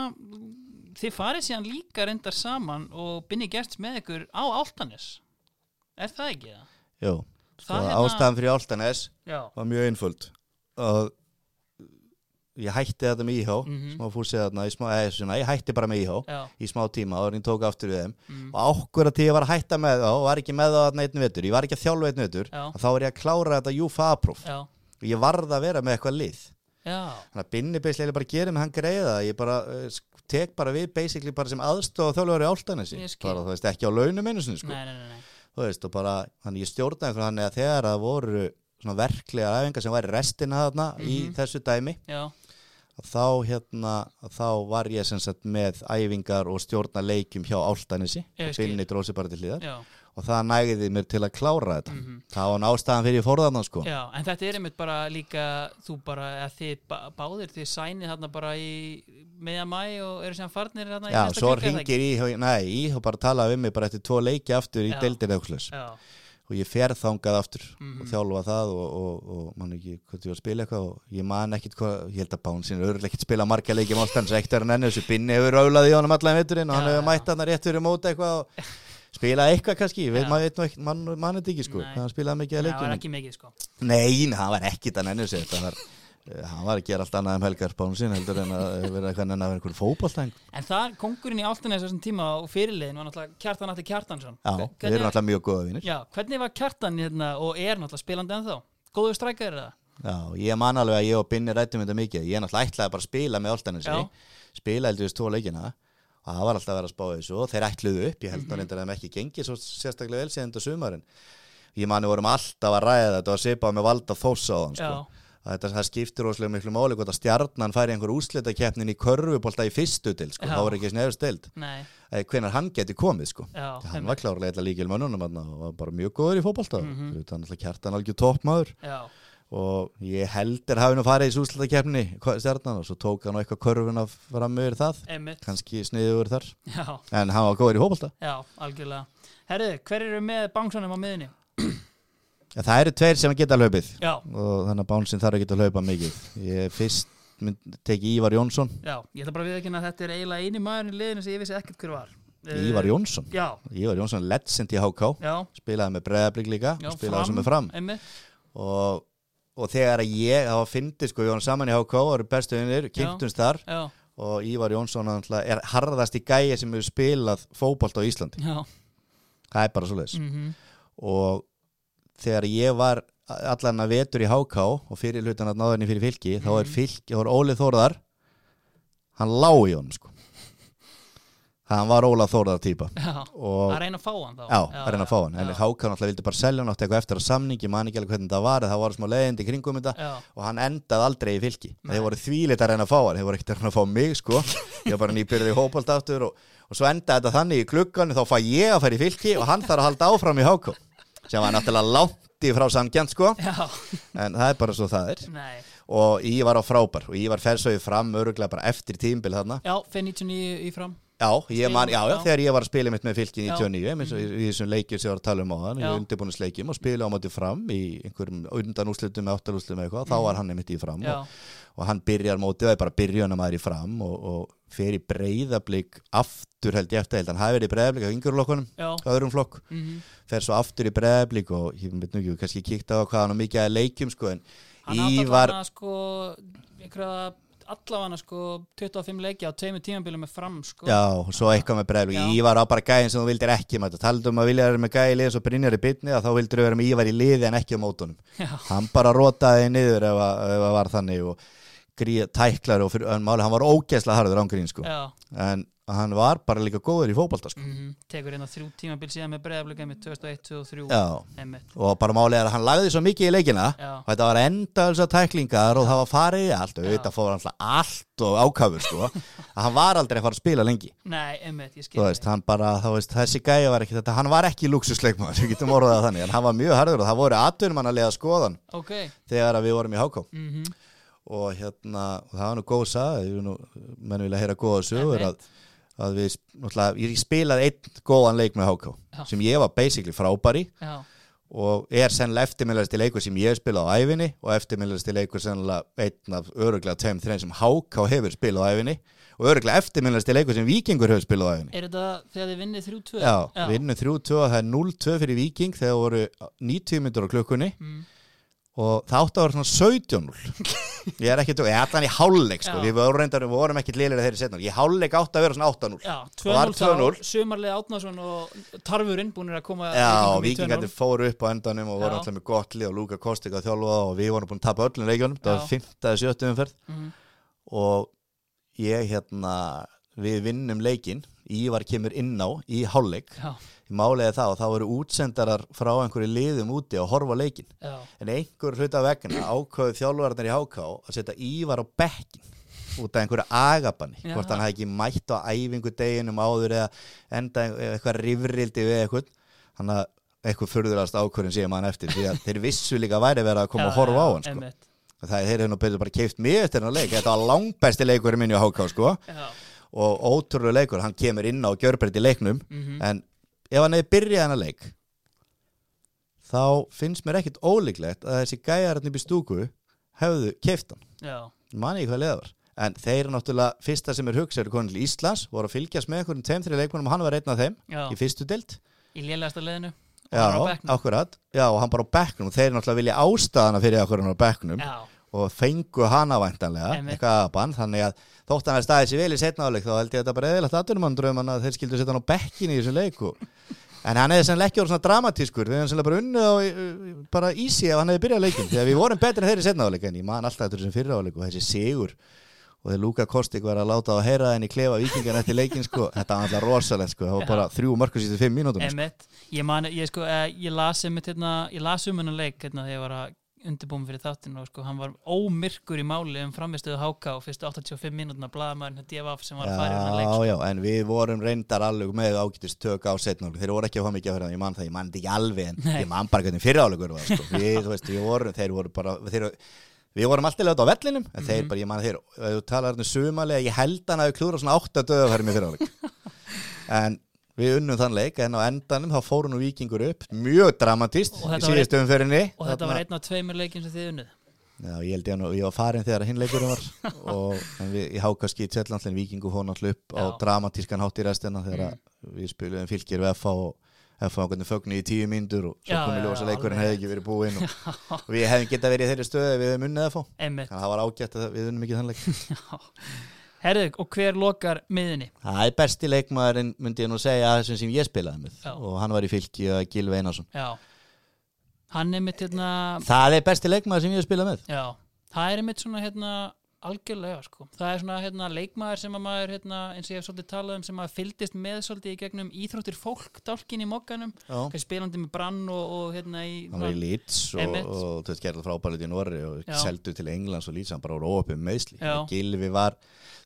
þið farið síðan líka reyndar saman og binni gerst með ykkur á Áltanis Er það ekki það? Jú, sko, Það hérna- ástæðan fyrir Áltanes var mjög einföld. Og ég hætti þetta með íhá Mhm. smá fúsið þarna, í smá, eða svona, ég hætti bara með íhá já, í smá tíma og ég tók aftur við þeim. Mm, og ákveður að ég var að hætta með þá og var ekki með það einn vetur, ég var ekki að þjálfa einn og þá var ég að klára þetta Júfa apróf. Já, og ég varð að vera með eitthvað lið. Já. Þannig að Binni beislega bara gerir með hann greiða ég bara uh, tek bara við basically bara sem aðstofa þjálfur í áltanesi Ég bara þú veist ekki á launum einu sinni sko. Nei, nei, nei, nei. þú veist og bara þannig ég stjórnaði einhvern þannig að þegar það voru verklega æfingar sem væri restina þarna í Mhm. þessu dæmi Já, að þá hérna að þá var ég sem sagt með æfingar og stjórna leikjum hjá áltanesi Ég og það nægiði mér til að klára þetta. Mhm. Það var nástaðan fyrir fórðan sko. Já, en þetta er einmitt bara líka þú bara, eða þið báðir þið sænið þarna bara í meðan mæ og eru sem farnir þarna í Já, svo ringir í, nei, í og bara talaði við mig bara eftir tvo leiki aftur í Já. deildin eða Já, og ég fer þangað aftur Mhm. og þjálfa það og, og, og mann ekki hvað ég var að spila eitthvað og ég man ekkit hvað, ég held að Bán sinni örgulega ekkit spila marga leiki mástans ektar en enn þessu binni hefur auðlaði í honum allan vitturinn og hann hefur mætt hann rétt fyrir móta eitthvað og spilaði eitthvað kannski, Já. maður veit nú ekki, mann man þetta ekki sko, Nei. hann spilaði mikið að það var leikjum ekki mikið sko Nei, nei, hann var ekkit að nennu sér þetta var, hann var að gera allt annað um helgar Bán sinni heldur en að vera eitthvað nenn að vera einhver fótballtæng En það, kongurinn í Áltanes þessum tíma og fyrirliðin var náttúrulega Kjartan Atti Kjartansson. Já, Hve- við erum alltaf mjög góða vinir. Já, hvernig var Kjartan hérna og er náttúrulega spilandi ennþá? Góður strækjar er það? Já, ég man alveg að ég og Binni rættum þetta mikið. Ég er náttúrulega ætlaði bara að spila með Áltanesi Já. Spila heldur við tvo leikina og það var alltaf að vera að að að þetta að með Að það skiptir óslega miklu máli hvort að stjarnan færi einhver úslitakeppnin í körfubólta í fyrstu til sko. Já. þá var ekki snefust deild hvenar hann geti komið sko. já, hann var klárlega líkil mönnunum og var bara mjög góður í fótbolta mm. -hmm. þannig að kjartan algjör toppmaður og ég heldur hafi nú farið í súslutakefni stjarnan og svo tók hann eitthvað körfun af fram yfir það einmitt kannski sniður þar Já, en hann var góður í fótbolta já, algjörlega Herðu, hver eru með bánsanum á miðinni? Ja, það eru tveir sem geta hlaupið. Já, og þannig að bánsin þarf að geta hlaupa mikið. Ég fyrst mynd, teki Ívar Jónsson. Já, ég ætla bara að viðkynna að þetta er eiginlega eini maður í liðinu sem ég vissi ekkert hver var. Eh, Ívar Jónsson? Já, Ívar Jónsson legend í HK spilaði með breðablík líka spilaði sem með fram. og, og þegar ég það var fyndið sko, ég var saman í HK og eru bestu vinnir, kynntumst þar. Já, og Ívar Jónsson er harðast í gæi sem hefur spilað fótbolt á Íslandi. Já. Það er bara svo leiðis mhm, og þegar ég var allan að vetur í HK og fyrir hlutan að náðurinn fyrir fylki þá er Mhm. fylki, þá er Ólið Þórðar hann lá í honum sko. Hann var Ólað Þórðar týpa. Að reyna að fá hann þá. Já, að reyna að fá hann, en HK náttúrulega vildi bara selja hann átti eitthvað eftir að samningi, man ekki alveg hvernig það var það var smá leiðindi kringum þetta. Og hann endaði aldrei í fylki. Þeir voru þvílit að reyna að fá hann, þeir voru ekkert að reyna að fá mig sko, ég var bara nýbyrðið í hópalt aftur og, og svo endaði þetta þannig í klukkan þá fæ ég að í fylki og hann þarf að halda áfram í HK sem var náttúrulega í frá samgjant sko, já, en það er bara svo það er. Nei. Og ég var á frábær. Og ég var fersauði fram öruglega bara eftir tímbil þarna. Já, fyrir 99 í fram Já, ég man, já, já, þegar ég var að spila mitt með. 99, eins og í, í þessum leikjum sem ég var að tala um á hann, í Já. undirbúinusleikjum og spila á móti fram í einhverjum undanúslitum með áttalúslitum eitthvað, þá var hann einmitt í fram Mm. Og, og hann byrjar mótið, það er bara byrjunum að er í fram og, og fer í breyðablík aftur held ég eftir held, hann hafi verið í breyðablík á yngurlokkunum, á öðrum flokk mhm fer svo aftur í breyðablík og ég veit nú ekki, kannski kíkt á hvað hann á mikið að leikjum sko, Hann átti Ívar allavega sko einhverja allavega sko 25 leiki á tveimur tímabilið með fram sko. Já, og svo eitthvað með Já. Ívar á bara gæðin sem þú vildir ekki þetta Taldum að vilja vera með gæði í liði svo Brynjar í bytni að þá vildur þú vera með Ívar í liði en ekki á mótunum. Já, hann bara rotaði niður ef að, ef að var þannig og gríð tæklar og fyrir, en máli, hann var ógeðslega harður ángrín sko. já. En hann var bara líka góður í fótbolta sko. mhm, Tekur hérna þrjú tímabil síðan með breiðaflika með 2001, 2003 Já, Einmitt. Og bara málið er að hann lagði svo mikið í leikina Já, og þetta var enda þessar tæklingar og það var farið allt. Og auðvitað fór alltaf allt og ákafur sko, að hann var aldrei að fara að spila lengi. Nei, einmitt, ég skil veist, bara, veist, þessi gæja var ekki þetta, hann var ekki luxusleikmaður, við getum orðað það þannig en hann var mjög harður og það voru atvinnum hann að lega skoðan Ok, þegar að við vorum í háká mhm. Og hérna, og það var nú góð sað menn vilja heyra góða sögur að, að við, náttúrulega, ég spilaði einn góðan leik með HK Já. sem ég var basically frábæri Já, og er sennilega eftirmiljaðist í leikur sem ég hef spilað á æfinni og eftirmiljaðist í leikur sennilega einn af öruglega tveim þrein sem HK hefur spilað á æfinni og öruglega eftirmiljaðist í leikur sem Víkingur hefur spilað á æfinni Er þetta þegar þið vinnið 3-2? Já, við vinnum 3-2 og það er 0-2 fyrir Víking þegar voru 90 minnur á klukkunni Mm. Og það átti að vera svona 17-0 ég er ekki, ég er allan í hálfleik sko. Við vorum, reyndar, við vorum ekki liðlega þeirri setna í hálfleik átti að vera svona 8-0 Já, Og var 2-0 2-0. þá, sumarlið Átnason og Tarfurinn búinir að koma Já, 2-0. fóru upp á endanum og voru alltaf með gott lið og Luka Kostik að þjálfa og við vorum búin að tapa öllum leikjunum það var 5. eða 7. umferð Mhm. og ég hérna við vinnum leikin Ívar kemur inn á í hálfleik. Já, málega það og þá voru útsendarar frá einhverju liðum úti að horfa á leikin já, en einhver hluta vegna ákveðu þjálfararnir í HK að setja Ívar á bekkin út af einhverju agabanni. Já. hvort hann hafði ekki mætt á æfingu deginum áður eða enda eitthvað rifrildi við eitthvað. Hann að eitthvað furðurast ákvörðin síðan mann eftir því að þeir vissu líka væri verið að koma að horfa á hann sko. það er þeir hefur nú bara keift mig eftir hann leik. Þetta var langbæsti leikur minn í HK sko. Já, og ótrúlega leikur, hann kemur inn á gjörbreytti leiknum mhm. en ef hann hefði byrjað hann að leik þá finnst mér ekkit ólíklegt að þessi gæjarinn upp í stúku hefðu keift hann, manni ekki hvað leða var. En þeir eru náttúrulega, fyrsta sem er hugsa eru konin til Íslands, voru að fylgjast með einhverjum tveim, þrjum leikmennum og hann var einn af þeim já, í fyrstu deild. Í lélægasta leðinu Já, akkurat, já og hann bara á bekknum. Og þeir náttúrulega vilja ástæðana fyrir okkur hann á bekknum Já, og fengu hana væntanlega Einmitt. eitthvað aðbann, þannig að þótt hann er staðið sér vel í setna áleik þá held ég að þetta bara eðilegt aðdunumann dröfum að þeir skildu setja hann á bekkin í þessu leiku en hann hefði sennilega ekki verið svona dramatískur þegar hann sennilega bara unnið á bara easy ef hann hefði byrjað leikin þegar við vorum betri en þeir í setna áleik en ég man alltaf þetta sem fyrir áleik og þessi sigur og þegar Luka Kostik var að láta á að heyra henni klefa vikingan eftir leikin sko, þetta var alltaf rosalegt sko, það var bara þrjú mörgur síðan fimm mínútum sko. Ég man, ég sko, eh, hérna, ég las um hennar leik hérna þegar ég var að undirbúum fyrir þáttinn og sko, hann var ómyrkur í máli um framistöðu háka og fyrstu 85 mínútuna blaðamæðurinn hérna DFF sem var að fara í hennar leik sko. Já, já, en við vorum reyndar alveg með ágætist tök á setnum þeir voru ekki að fá mikið að fyrir það, ég man það, ég man þetta ekki alveg en Nei. ég man bara hvernig fyrirálegur var sko. við, þú veist, við vorum, þeir voru bara þeir, við vorum alltaf lögð á vellinum en þeir Mhm. bara, ég man þeir, þú talar hérna sumalega, ég held hann að við klúra svona átta döðu að með fyriráleg en við unnum þann leik en á endanum þá fóru nú vikingur upp mjög dramatist í síðustu umferðinni. og þetta var einn af tveimur leikin sem þið unnið? Já, ég held ég að ég var farin þegar hinn leikurinn var og við, í hákaski í Tjellandlinn Víkingu hún alltaf upp á Já. dramatískan hátt í restina þegar Mm. við spilum fylgir við FH og FH ákveðinu fögnu í tíu mínútur og svo komið ljósa leikurinn hefði ekki verið búinn og, og við hefðum geta verið í þeirri stöðu við hefðum unnið FH þannig að það var ágætt að við unnum ekki þann leik Herðu, og hver lokar miðinni? Það er besti leikmaðurinn myndi ég nú segja þessum sem ég spilaði með. Já. og hann var í fylgi að Gilvi Einarsson. Já. Hann er mitt hérna Það er besti leikmaður sem ég hef spilað með. Já, það er mitt svona hérna algjörlega sko. Það er svona hérna leikmaður sem að maður hérna eins og ég hef svolítið talað um sem að fylgdist með svolítið í gegnum íþróttir fólk dálkin í mokkanum, spilandi með brann og, og hérna í hann var í Leeds og, og veist, gerði frábærið í Norri og seldu til Englands og Leeds hann bara voru óöpum meðsli Já. Gilvi var,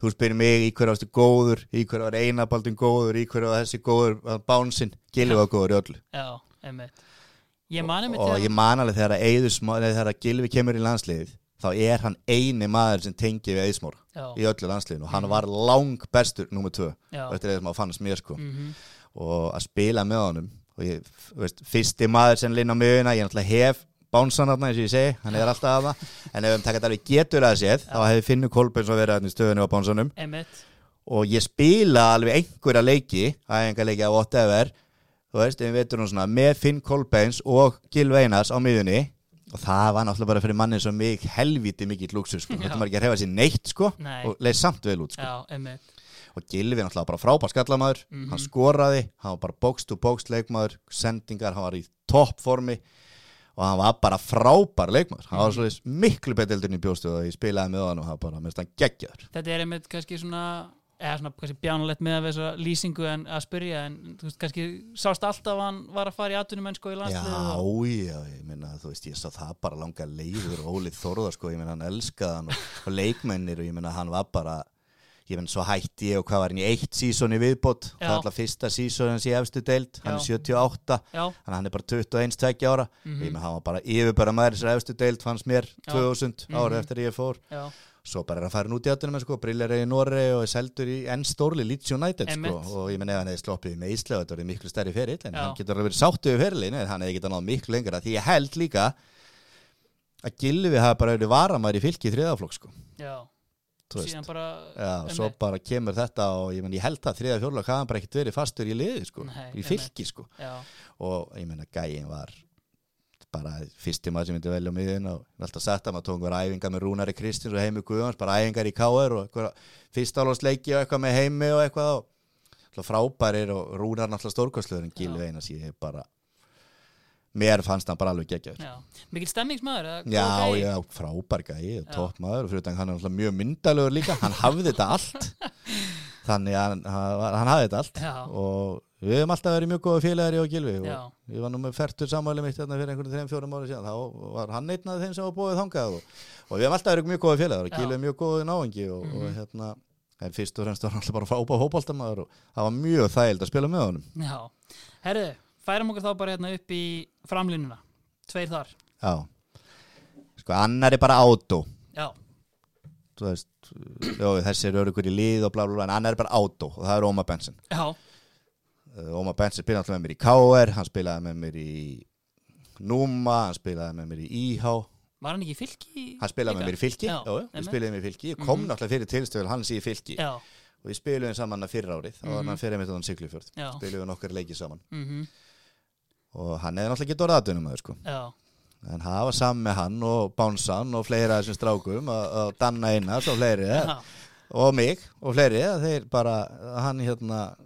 þú spyrir mig í hverju ástu góður, í hverju var einabaldin góður í hverju var þessi góður, bánsinn Gilvi var góður í öllu. Já, Ég mitt og ég man alveg þegar að Gilvi kemur í landsliðið þá er hann eini maður sem tengi við Eðsmór Já, í öllu landsliðinu. Og hann var lang bestur nummer tvö, eftir eða sem að fannst mér sko. Mhm, og að spila með honum og ég, veist, fyrsti maður sem linn á miðuna, ég náttúrulega hef bánsan þarna eins og ég segi, hann er alltaf að það en ef við takkum þetta alveg getur að séð þá hefði Finnur Kolbens að vera í stöðinu á bánsanum. Og ég spila alveg einhverja leiki æfinga leiki á whatever þú veist, ef við veitum hún svona með Finn Kolbens og Gil Veinars á miðunni og það var náttúrulega bara fyrir manni sem mig helviti mikill luxus sko, þetta maður ekki að hefa sér neitt sko Nei. og leið samt vel út sko. Já, og Gilvi náttúrulega bara frábær skallamæður. Mhm. hann skoraði, hann var bara box to box leikmaður, sendingar, hann var í toppformi og hann var bara frábær leikmaður, hann Mhm. var svolítið miklu beteldur í bjóstu og ég spilaði með hann og hann var bara, mest hann geggjaður. Þetta er einmitt kannski svona eða svona kannski bjánulegt með að þessa lýsingu en að spyrja en þú veist kannski sást alltaf að hann var að fara í atvinnum mennsku í Já, landslið og... já, ég minna, þú veist, ég sá það bara langa leiður Ólið Þórðar, sko, ég minna, hann elskaði hann og, og leikmennir og ég minna, hann var bara, ég minna, svo hætti ég og hvað var hann í eitt sísón í viðbót, það Já. er alltaf fyrsta sísón hans í efstu deild, hann er 78, Já, þannig að hann er bara 21, 20 ára, Mhm. ég minna, hann var bara yfirbara maður þessar efstu deild, fannst mér, Já. 2000 Mhm. árið eftir ég fór já, svo bara er hann farin út í öttunum sko, brillir í Norri og er seldur í enn stórli Leeds United sko, og ég menn ef hann hefði sloppið með Ísla þetta verið miklu stærri ferill en Já. hann getur alveg verið sáttu við ferilinu en hann hefði getað náð miklu lengra. Því ég held líka að Gilvi hafi bara verið varamæri fylki í þriðaflokk sko, bara Já, svo bara kemur þetta og ég, menn, ég held að þriða fjórlokk hafa bara ekkert verið fastur í liði sko, í fylki sko. Og ég meina gæin var bara fyrsti maður sem myndi velja á miðun og alltaf sagt að maður tók einhver æfingar með Rúnari Kristins og Heimi Guðjóns, bara æfingar í KR og eitthvað fyrstálósleiki og eitthvað með Heimi og eitthvað og frábærir og Rúnar náttúrulega stórkostluður en Gilvi ég hef bara mér fannst hann bara alveg geggjaður. Já. Mikil stemmingsmaður Já, já, frábær gæi, Já. toppmaður og fyrir utan hann er náttúrulega mjög myndalegur líka hann hafði þetta allt. Þannig að hann, hann hafði þetta allt Já. og við hefum alltaf verið mjög góða félagar í og Gilvi og ég var nú með fertur sammæli mitt hérna fyrir einhvern þreim fjórum ári síðan. Þá var hann einn af þeim sem var búið þangað og, og við hefum alltaf verið mjög góða félagar og. Gilvi er mjög góðið náengi og, og hérna en fyrst og fremst var hann alltaf bara frábæð hópáltamaður og það var mjög þægild að spila með honum. Já, herðu, færum okkur þá bara hérna upp í framlínuna. Tveir þar, Já, sko annar er bara átó. Já, þú veist, jó, Ómar Benson já, uh, Ómar Benson spilaði alltaf með mér í KR hann spilaði með mér í Núma, hann spilaði með mér í IH var hann ekki í fylki hann spilaði með mér í Fylki, við spilaði með mér í Fylki. Ég kom Mhm. náttúrulega fyrir tilstöðul hans í Fylki. Já, og við spilaðum saman fyrra árið. Var Mhm. hann fyrir á þann Siglufjörð. Já. spilaðum nokkar leikið saman. Mhm, og hann hefði náttúrulega ekki orðið aðdunum sko. En það var saman með hann og Bánsan og fleira þessum strákum og, og Danna Einars og fleiri já, og mig og fleiri að þeir bara, hann hérna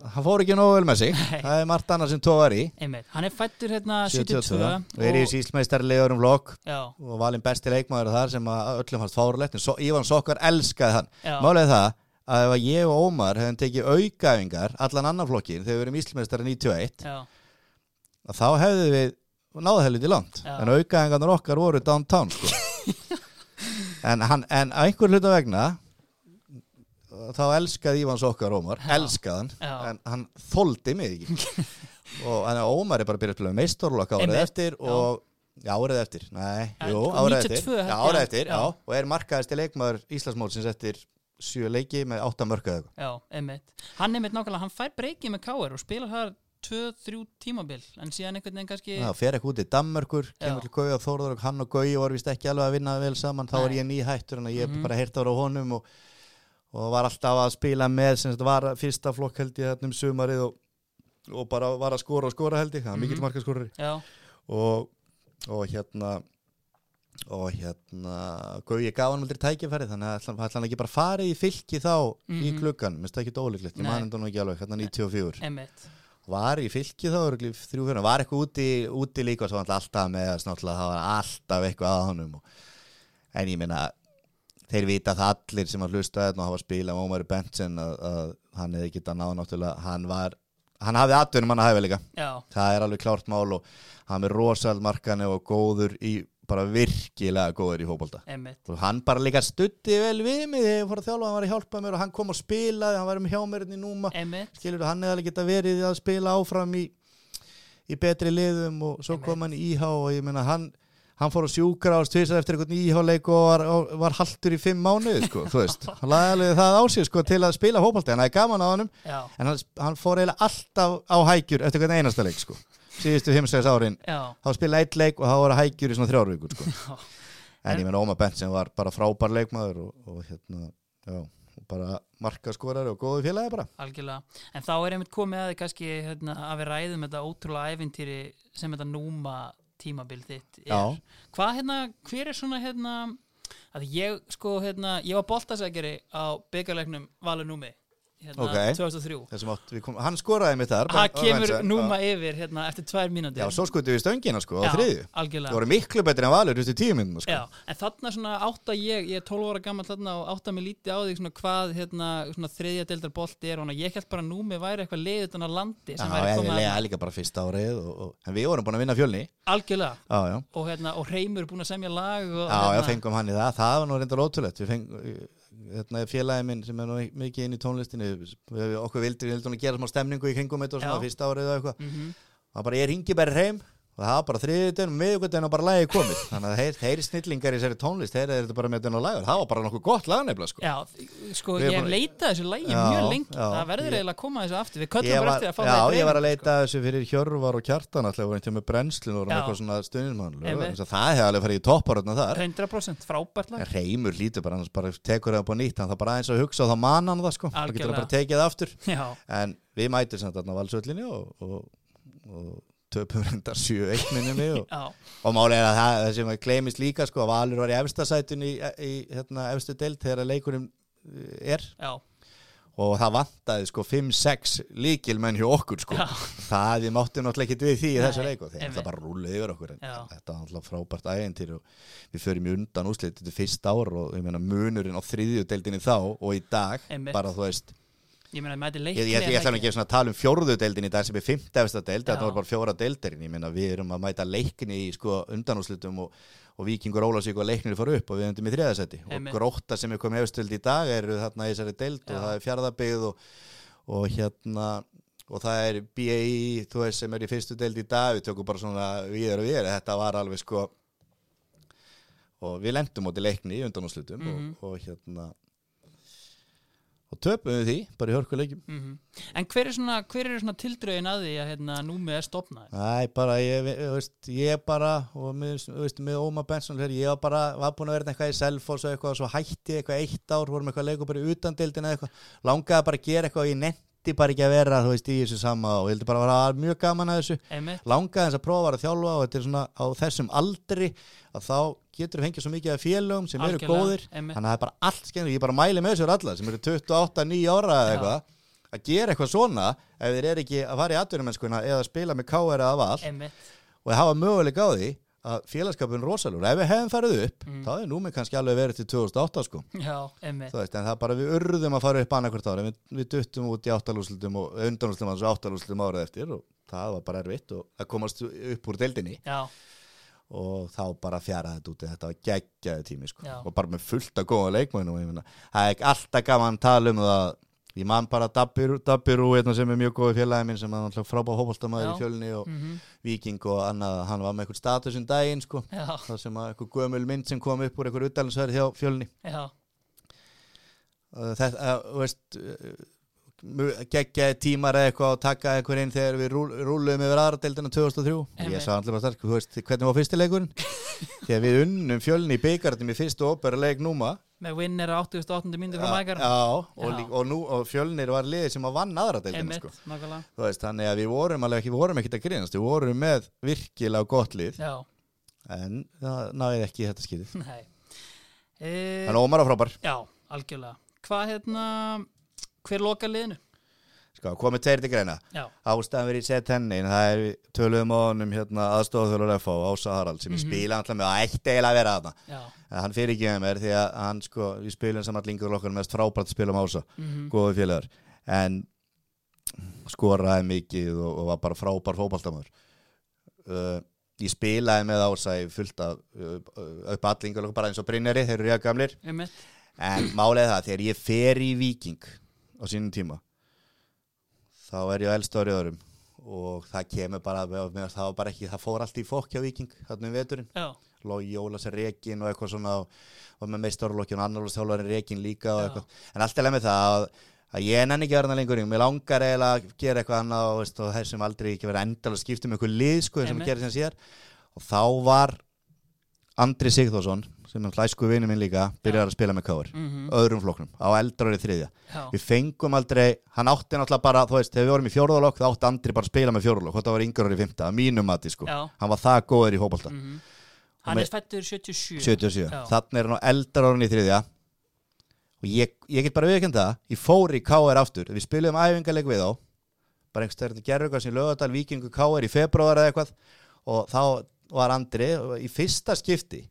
hann fór ekki nógu vel með sig. Nei. það er margt annað sem tóðar í. Einmitt, hann er fættur hérna 72, 72 og er í sísmeistarlegur um flokk já, og valinn besti leikmaður þar sem að öllum fannst fárlegt en so, Ívan Sokkar elskaði hann. Já, málega það að ef að ég og Ómar hefum tekið aukaæfingar allan annan flokkin þegar við erum íslmeistari 91 já, þá hefðu við náða helviti langt. En aukaæfingarnar okkar voru downtown sko. en, hann, en einhver hluta vegna þá elskaði Ívans okkar Ómar Já. elskaði hann, Já. en hann þoldi mig ekki og en Ómar er bara byrjað að spila meistorlokk árið eftir og já, árið eftir, nei, En jú, árið 92 eftir já, árið eftir, já. já, og er markaðist leikmaður Íslandsmótsins eftir sjö leiki með átta mörkaðu já, einmitt hann einmitt nákvæmlega, hann fær breykið með KR og spilar þar 2-3 tímabil en síðan einhvern veginn kannski Það fer ekki út í Danmörkur, kemur Já. til Gauja Þórður og hann og Gauja voru vist ekki alveg að vinna vel saman, þá var Nei. ég nýhættur en ég Mhm. bara heyrt ára á honum og, og var alltaf að spila með sem þetta var fyrsta flokk held ég um sumarið og, og bara var að skora og skora held ég, það var Mhm. mikill markaskorari. Já, og, og hérna og hérna Gauji gaf hann aldrei tækifæri þannig að ætla ætla hann ekki bara farið í fylki þá í Mhm. klukkan, minnst það ekki dólíklegt ég man þetta nú ekki alveg, hérna 94 einmitt. Var í fylki þá örugglega í þrjú fyrir var eitthvað úti, úti líka svo var alltaf með það var alltaf eitthvað að honum og, en ég meina þeir vita það allir sem að hlusta þetta og hafa spilað með Ómari Benson að, að hann hefði getað náð náttúrulega hann var, hann hafði atvinnum hann að hafa líka. Já, það er alveg klárt mál og hann er rosald markani og góður í bara virkilega góður í einmitt. Og hann bara líka stutti vel við mig þegar ég fór að þjálfa, hann var að hjálpa mér og hann kom og spilaði, hann var um hjá mér hérna í núma. Einmitt, skilur hann hefði alveg geta verið að spila áfram í, í betri liðum og svo kom hann í íhá og ég meina hann hann fór að sjúkra á stvísar eftir einhvern íháleik og var, var haltur í fimm mánuði sko, þú veist, hann lagði það á sig sko, til að spila fótbolti, hann hefði gaman á honum. Já, en hann, hann fór eiginlega alltaf á hækjur eftir hvern einasta leik sko. Síðustu heimsvegs árin, já, þá spilaði eitt leik og þá voru hækjur í svona þrjár vikur sko. Já, en ég meina Ómar Benson var bara frábær leikmaður og, og hérna, já og bara markaskorari og góði félagi bara. Algjörlega. En þá er einmitt komið að þið kannski hérna, að við ræðum þetta ótrúlega ævintýri sem þetta núma tímabil þitt er. Hvað hérna, hver er svona hérna að ég sko hérna, ég var boltasækjari á byggarleiknum Valur Númi hérna, Ok. 2003 þessum átt, kom, hann skoraði mitt þar það Ben- kemur núma já. yfir hérna, eftir tvær mínútur. Já, svo skutu við stöngina sko á Já, þriðju. það algjörlega voru miklu betri en valur just í tíu minnum sko. Já, en þarna svona átta ég, ég er 12 ára gammal þarna og átta mig lítið á því svona hvað hérna, svona þriðja deildar bolti er og ég held bara númi væri eitthvað leiðið utan á landi sem væri komið eðlilega að líka bara fyrsta árið og, og, en við vorum búin að vinna fjölni. Algjörlega. Já, já, og, hérna, og Reymur búin að semja lag já, já, hérna, fengum hann í það. Það var nú reyndar ótrúlegt. Við fengum hérna, félagi minn sem er nú mikið inn í tónlistinu við, okkur vildi, við vildum að gera smá stemningu í kringum þetta og svona Já. fyrsta árið og eitthvað. Mhm, það bara ég ringi bara heim og það var bara þriðutinn og miðugutinn og bara lagi komið. Þannig að þeir, þeir snillingar í sér tónlist þeir eru þetta bara með þetta lagur, það var bara nokkuð gott lag nefnilega sko. Já, sko, ég búin- leitaði þessu lægi Já, mjög lengi. já. Það verður Ég- eiginlega að koma þessu aftur. Við köllum ég bara eftir að fá já, það í ég var að dreifingu, leita þessu fyrir Hjörvar og Kjartan alltaf og einhvern með brennslun og Já. eitthvað svona stuðnismann það hefði alveg farið í topparöðna sko. þar 100% frábært lag. Reymur lítur bara, bara tekur það upp á nýtt. Það bara aðeins að hugsa og þá man hann það sko. Það getur bara tekið það aftur. Já, en við mætum þarna á valsöllinni og, og, og töpum reyndar 7-1 minni og, já, og máli er að það, það sem að gleymist líka sko að Valur var í efstasætun í, í hérna, efstu deild þegar leikunum eh, er já, og það vantaði sko 5-6 líkilmenn hjá okkur sko Já. það við máttum náttúrulega ekki við því í þessu leiku einmitt. ætla bara rúla yfir okkur þetta var alltaf frábært ægentýr og við förum í undan úslit þetta er fyrst ár og ég meina munurinn á þriðju deildinni þá og í dag Einmitt. bara þú veist ég meina mæti ég, leikni ég, ég ætla nú ekki að tala um fjórðu deildin í dag sem er fymta efsta deild, þetta var bara fjóra deildarinn ég meina við erum að mæta leikni í sko undanúslitum og, og Víkingur Ólafsvík og leiknir fór upp og við endum í þriðasetti og grótta sem er komið efstöld í dag eru þarna í þessari deild Já. og það er fjárðabyggð og, og hérna og það er BAI þú veist sem er í fyrstu deild í dag. Við tökum bara svona við og við þetta var alveg sko og við lendum átti leikni í undanúslitum Mhm. og, og hérna og töpum við því bara í hörkuleikjum Mhm. En hver er svona, svona tildrögin að því að hérna, númið er stopnað? Æ, bara, ég, veist, ég bara og með, veist, með Óma Benson ég var bara, var búin að vera eitthvað í Selfoss og svo hætti ég eitthvað eitt ár vorum eitthvað að leika bara í utandildin eða eitthvað langaði bara að gera eitthvað og ég netti bara ekki að vera þú veist, í þessu sama og ég heldur bara að vera mjög gaman að þessu, Einmitt, langaði þess að prófa að þjálfa og þetta er svona á þessum aldri að þá getur þú fengið svo mikið af félögum sem eru Algjörlega, góðir. einmitt. þannig að það er bara allt skemmur, ég bara mæli með þessu alla sem eru 28, 9 ára eða eitthvað að gera eitthvað svona ef þeir eru ekki að fara í atvinnumennskuna eða spila með eða val. Einmitt. Og hafa möguleika á því að félagskapun rosalur, ef við hefum farið upp Mm. þá er númið kannski alveg verið til 2008 sko. Já, en það er bara við urðum að fara upp annarkvort ára við, við duttum út í áttalúslutum og undanúslutum og áttalúslutum árið eftir og það var bara erfitt og það komast upp úr deildinni. Já, og þá bara fjaraði þetta út þetta var geggjaði tími sko. Og bara með fullt af góða meina, það er alltaf gaman að tala um það ég man bara Dabbiru, Dabbiru hérna, sem er mjög góði félagi minn sem er hópoltamaður Já. í fjölni og mhm, Víking og annað, hann var með eitthvað status um daginn sko, það sem að eitthvað gömul mynd sem kom upp úr eitthvað utdælinsverð hjá fjölni. Já. Þetta, þú veist geggjaði tímar eða eitthvað og taka eitthvað inn þegar við rúl, rúluðum yfir aðradeldina 2003 ég sá allir bara stark, þú veist, hvernig var fyrstileikurinn þegar við unnum fjölni í byggartum í fyrstu ópera leik núma. Með vinnir á 88. myndu frá mækar já, og, og, nú, og fjölnir var liðið sem að vann aðradeldina sko. þannig að við vorum alveg ekki, við vorum ekkert að grínast við vorum með virkilega gott lið. Já, en það náði ekki þetta skýrið nei. E, en Ómar var frábær. Já, algjörlega. Hvað hérna, hver loka liðinu? sko, komið tveir til greina. Ástæðan verið í set henni en það er töluðum á honum hérna, aðstofþjóðar FH Ása Harald sem ég Mhm. spila alltaf með og ætti eiginlega að vera já. En hann fyrir ekki með mér því að hann sko við spilum saman lingur okkar mest frábært að spila um Ása mhm, góði félagar. En skoraði mikið og, og var bara frábær fótballtamöður uh, ég spilaði með Ása í fullt af uh, upp allingur bara eins og Brynjari, þeir eru ríða gamlir. Einmitt, En er það, þegar ég fer í Viking á sínum tíma. Þá er ég á elsta ári öðrum og það kemur bara, með, það bara ekki, það fór allt í fokk hjá Viking, þarna um veturinn. Lógi Jólas er rekin og eitthvað svona og, með meistarlokkin og annarlóðs þjálfari rekin líka en allt er leið með það að, að ég nenni ekki að vera lengur, mér langar eiginlega að gera eitthvað annað og, veist, og þessum aldrei ekki vera endal að skipta um eitthvað lið sko, sem að gera sem síðar. Og þá var Andri Sigþórsson sem er hlæsku vinnu minn líka byrjar að spila með káður mhm, öðrum flokknum, á eldra árið þriðja. Já. Við fengum aldrei, hann átti náttúrulega bara þú veist, þegar við vorum í fjórðalokk, þá átti Andri bara að spila með fjórðalokk, þetta var yngur árið fymta að mínum mati sko, Já. hann var það góður í hópalta mhm. Hann með- er fættur 77 77, Já. þannig er hann á eldra árið í þriðja. Og ég, ég get bara viðkjönd það, ég fór í KR aftur. Við spilum æfingarleik við á bara einhvers var Andri í fyrsta skipti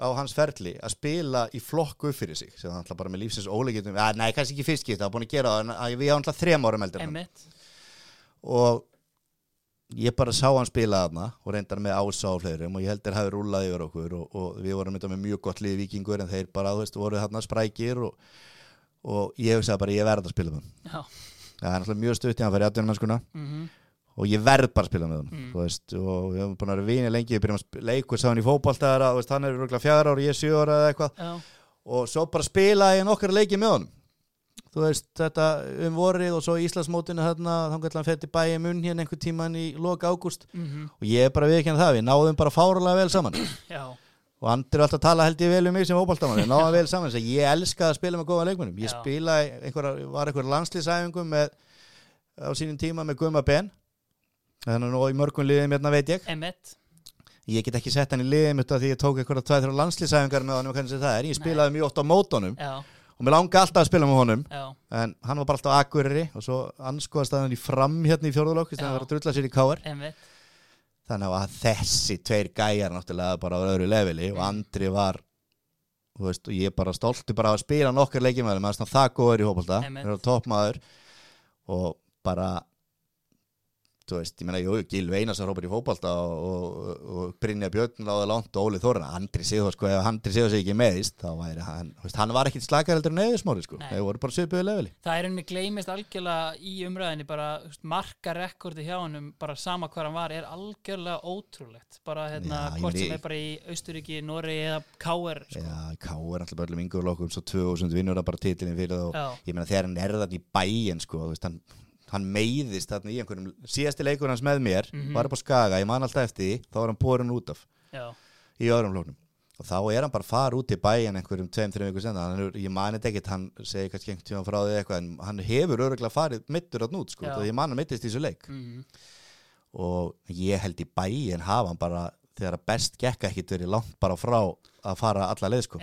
á hans ferli að spila í flokk upp fyrir sig sem ætla bara með lífsins óleikitum ja, nei, kannski ekki fyrst skipti, það var búin að gera það að við ántla þrem árum eldur en hann. Einmitt, og ég bara sá hann spila þarna og reyndar með ása og fleirum og ég heldur hafi rúlað yfir okkur og, og við vorum með mjög gott lið vikingur en þeir bara, þú veist, voru þarna sprækir og, og ég hugsaði bara ég verð að spila með hann. Það er náttúrulega mjög stutt í hann fyrir atvinnumennskuna mhm, og ég verð bara að spila með honum Mm. veist, og við hefum búin að vera vinið lengi við byrjum að sp- leikur sá hann í fótboltæðara veist, hann er röglega fjara ára, ég er sjö ára eða eitthvað. Já, og svo bara spila ég nokkar leiki með honum. Þú veist, þetta um vorið og svo Íslandsmótinu hérna, að hann fer til bæja mun hérna einhver tíman í loka ágúst. Mhm, og ég er bara viðkjörn það, við náðum bara fárulega vel saman. Og Andri er alltaf tala held ég vel um mig sem fótboltamann við náðum vel saman, ég elska að spila með góða leikmunum ég Já. spila, í einhverja, var einhver landslýsæfingum með, á sínum tíma með Guma Ben þannig að nú í mörgum liðum hérna veit ég. Emmett ég get ekki sett hann í liðum þetta því ég tók einhverja tveið þrjá landslýsæfingar með honum og hvernig það er, ég spilaði mjög oft á mótonum Já, og mér langa alltaf að spila með honum. Já, en hann var bara alltaf akkuriri og svo anskoðast hann í fram hérna í fjórðulokk þannig að Já. vera að drulla sér í káar emmett þannig að þessi tveir gæjar náttúrulega bara á öðru leveli og Andri var veist, og ég bara stolti bara að spila nokkar leikimæður með það góður í hópolta Einmitt. er toppmaður og bara þú veist, ég meina, jú, Gil Veinas er hópar í fótbolta og, og, og Brynja Björn láði langt og Óli Þórin Andri Sigurð, sko, ef Andri Sigurð sig ekki meðist þá væri hann, þú veist, hann var ekkit slakar heldur en eðismóri, sko, þeir voru bara svipuðu leveli Það er henni gleymist algjörlega í umræðinni bara þú veist, marka rekordi hjá hennum bara sama hvað hann var er algjörlega ótrúlegt bara hérna Já, hvort sem er bara í Austuríki, Noregi eða K.R. Sko. Já, Ká er alltaf bara mingur lokkum svo 2000 vinnur bara titilin fyrir það og Já. ég meina hann meiðist þarna í einhverjum síðasti leikur hans með mér Mhm. var upp á Skaga, ég man alltaf eftir því þá var hann borin út af Já, í öðrum flóknum og þá er hann bara að fara út í bæin einhverjum tveim, þreim vikur senna hann, er- ég mani þetta ekkert, hann segir kannski einhvern tíma frá því eitthvað en hann hefur öruglega farið mittur átt nút, sko, þá ég man hann mittist í þessu leik. Mm, og ég held í bæin hafa hann bara þegar að best gekk ekkit verið langt bara frá að fara alla leið sko.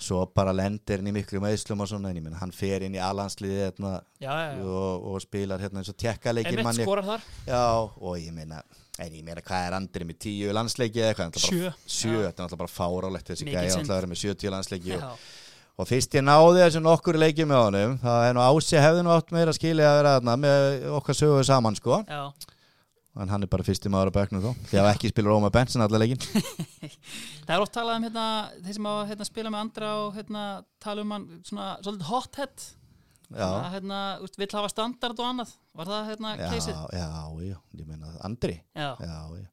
Svo bara lendir hann í miklu meðslum og svona en ég menn hann fer inn í alansliði hérna, Já, já, já, og, og spilar hérna eins og tekkaleikin emmett manni skorar þar. Já og ég meina en ég meina hvað er andri með tíu landsleiki eða eitthvað er Sjö. sjö, þetta er náttúrulega bara fárálegt þessi gæði náttúrulega verið með 70 landsleiki og, og fyrst ég náði þessu nokkur leiki með honum það er nú ási hefði nú átt meira skilja að vera með okkar söguðu saman sko. Já, en hann er bara fyrsti maður á bekknum þó því að ekki spila Róma Benson allar leikin það er oft talað um hérna, þeir sem á að hérna, spila með andra og hérna, tala um hann svona svolítið hothead já, að hérna, vill hafa standard og annað. Var það hérna já, keisið? já, já, ég meina Andri. Já, já, já.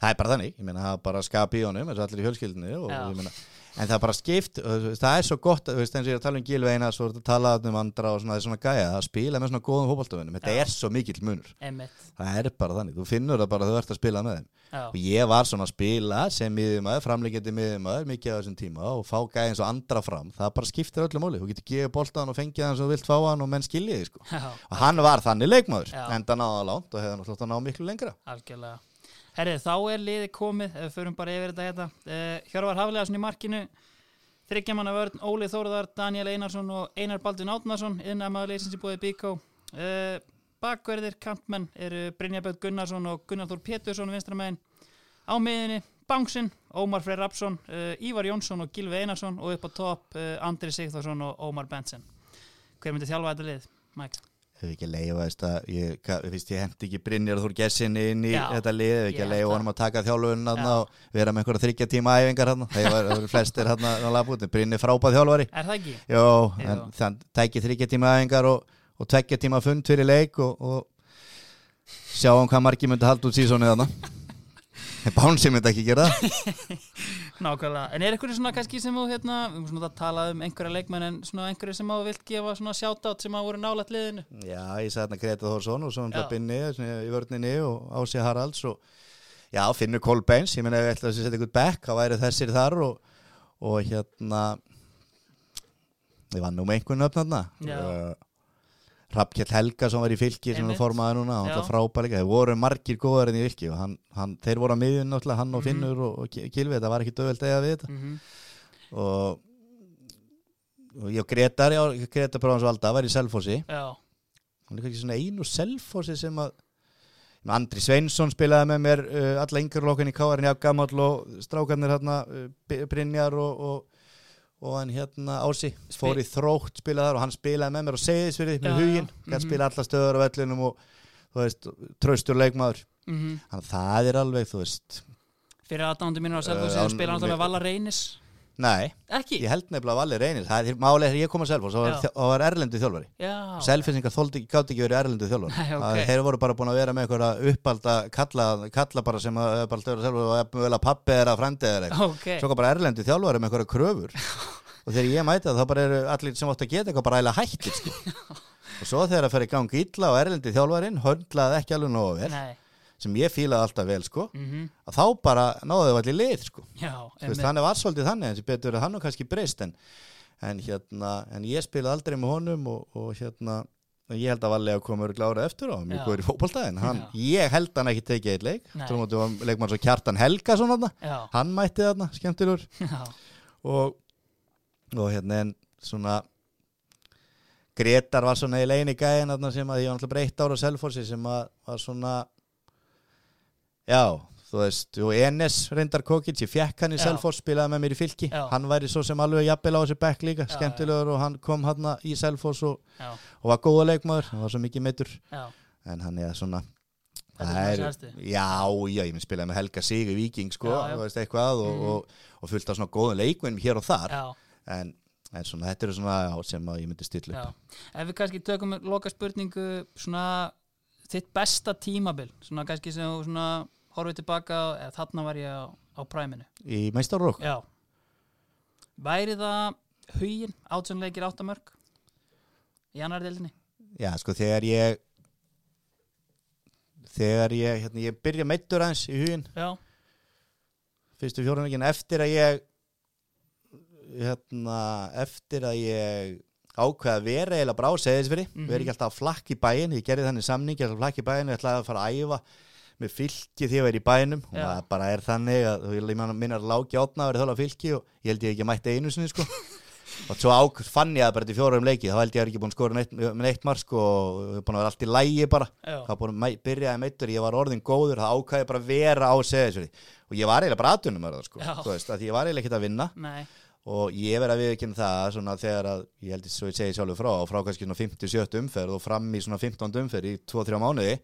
það er bara þannig, ég meina það er bara skap í honum eins og allir í fjölskyldinni og, Já. ég meina, en það bara skipt það er svo gott, þú veist, eins og ég er að tala um Gilveina svo er þetta að tala um andra og svona, er svona gæja að spila með svona góðum fótballtöfunum þetta Já. er svo mikill munur, emmett það er bara þannig þú finnur það bara þú ert að spila með þeim. Já, og ég var svona að spila sem miðumæður framleikjandi miðumæður, mikið á þessum tíma og fá gæja eins og andra fram, það bara skiptir öllu máli, þú getur gefið boltan og fengið hann sem þú vilt fá hann og menn skiljiði sko. og hann var þannig leikmaður, enda náða langt og hefði náttúrulega náða miklu lengra. Algjörlega Herrið, þá er liðið komið, ef við förum bara yfir þetta hérna. Uh, Hjörvar Hafleðarsson í markinu, þryggjamanna vörn, Óli Þórðar, Daniel Einarsson og Einar Baldvin Átnarsson, innamaður leysins í búið Bíkó. Uh, bakverðir, kantmenn eru Brynja Björn Gunnarsson og Gunnar Þór Pétursson vinstramæðin. Á miðinni, Bánsinn, Ómar Freyr Rapsson, uh, Ívar Jónsson og Gilvi Einarsson og upp á topp uh, Andri Sigþórsson og Ómar Benson. Hver myndi þjálfa þetta lið, Mike? Hefur ekki leifa þess að ég, fyrst ég hendi ekki Brynjar Þór Gessinni inn í Já, þetta lið, hefur ekki ég held honum að taka þjálfun Já. og vera með einhverja þryggja tíma æfingar það voru flestir hann að lafa út Brynjar frábæð þjálfari. Er það ekki? Jó, en þann tæki þryggja tíma æfingar og, og tveggja tíma fund fyrir leik og, og sjáum hvað margi myndi halda út sísónið þarna. Bánsi myndi ekki gera Nákvæmlega, en er einhverju svona kannski sem þú hérna, við erum svona að tala um einhverja leikmenn en svona einhverju sem þú vilt gefa svona shoutout sem að voru nálægt liðinu Já, ég sagði hérna Greta Þórsson og svo Já. það binni í vörninni og Ási Haralds og já, Finnur Kolbeins, ég meina ef ég ætla að setja eitthvað back, þá væri þessir þar og, og hérna ég var nú með einhvern öfn þarna Já. uh, Rappkjell Helga sem var í fylki sem Einmitt. formaður núna, hann var frábær líka. Þeir voru margir góðar enn í fylki og hann, hann, þeir voru á miðjun náttúrulega, hann og Mhm. Finnur og, og Kilvi, þetta var ekki döðveld eða við þetta. Mm og, og ég og Gretar, já, Gretar Bráðans Valda var í Selfossi. Hann er ekki svona einu selfossi sem að Andri Sveinsson spilaði með mér uh, alla yngjörlokkin í Káarinn Jafn Gamall og strákarnir hérna uh, Brynjar og, og, og hann hérna Ási fór í þrótt spilaði þar og hann spilaði með mér og fyrir Já, með huginn, já, hann mhm. spila alla stöður á vellinum og þú veist, traustur leikmaður. Mm þannig að það er alveg, þú veist fyrir aðdándu mínur á Eh, uh, án- spila náttúrulega Vala Reynis Nei, Ekki? ég held nefnilega að Valli reynir Það er málega þegar ég kom að Selfoss þá var, erlendu þjálfari Já. Selfinsingar þóldi ekki, gátt ekki verið erlendu þjálfari Nei, ok. Það- Þeir voru bara búin að vera með einhverja uppalda kalla, kalla bara sem að stöður Selfoss og pappi er að frendi eða eitthvað Ok. Svo kom bara erlendu þjálfari með einhverja kröfur og þegar ég mæti það þá bara eru allir sem átt að geta eitthvað bara eiginlega hættir og svo þegar það fer í gangi illa og erlendi þjálfarinn höndlaði ekki alveg nógu vel Nei. Sem ég fílaði alltaf vel sko Mm að þá bara náðu þau allir lið sko Já, Þú veist, hann var svolítið þannig en betur að hann var kannski breyst en, en hérna, en ég spilaði aldrei með honum og, og hérna og ég held að að koma örgulega árið eftir á mjög góður í Já. ég held hann ekki tekið eitt leik að það var leikmann svo Kjartan Helgason þarna. Já. hann mætti þarna, skemmtilegur Já. og, og hérna en svona Gretar var svona í leini gæðin sem að ég var náttúrulega breytt ára á Selfossi sem að var svona já, þú veist og Enes reyndar Kokic, ég fekk hann í Já. Selfoss spilaði með mér í fylki, Já. hann væri svo sem alveg jafnvel á þessu bekk líka, Já, skemmtilegur og hann kom hann í Selfoss og, Já. og var góða leikmaður, hann var svo mikið meittur Já. en hann er svona Þetta er svona sérstu. já, já, ég minn spilaði með Helga Sigur Víking sko, Já, já. þú veist eitthvað og, Mhm. og, og fullt af svona góðum leikmennum hér og þar Já. en, en svona, þetta eru svona já, sem að ég myndi stilla Já. upp Ef við kannski tökum loka spurningu svona þitt besta tímabil svona kannski sem þú svona horfið tilbaka eða þarna var ég á, á præminu í meistarrók Já. Væri það hugin átjónleikir áttamörk í annar deildinni? Já, sko, þegar ég þegar ég, hérna, ég byrja meittur aðeins í hugin Já, fyrstu fjórunleikin eftir að ég hérna, eftir að ég ákveða að vera eiginlega brá seðisveri, Mhm. vera ekki alltaf að flakka í bæin ég gerði þannig samning, að flakka í bæin ég ætlaði að fara að æfa með fylki því að vera í bænum. Og það bara er þannig að minna að lági átna að vera þála fylki og ég held ég ekki að mætti einu sinni sko. Og svo ák, fann ég það bara til fjórum leiki þá held ég að ég er ekki búin að skora með neitt mark sko, og búin að vera allt í lægi bara. Það búin að byrjaði meittur, ég var orðin góður það ákvæði bara vera á seðisveri og ég var eiginlega bara aðtunum að það sko, þú veist, að ég var eiginlega ekkert að vinna. Nei. Og ég verið að viðkynna það svona þegar að, ég held svo ég segi sjálfur frá frá kannski svona 50-70 umferð og fram í svona 15 umferð í 2-3 mánuði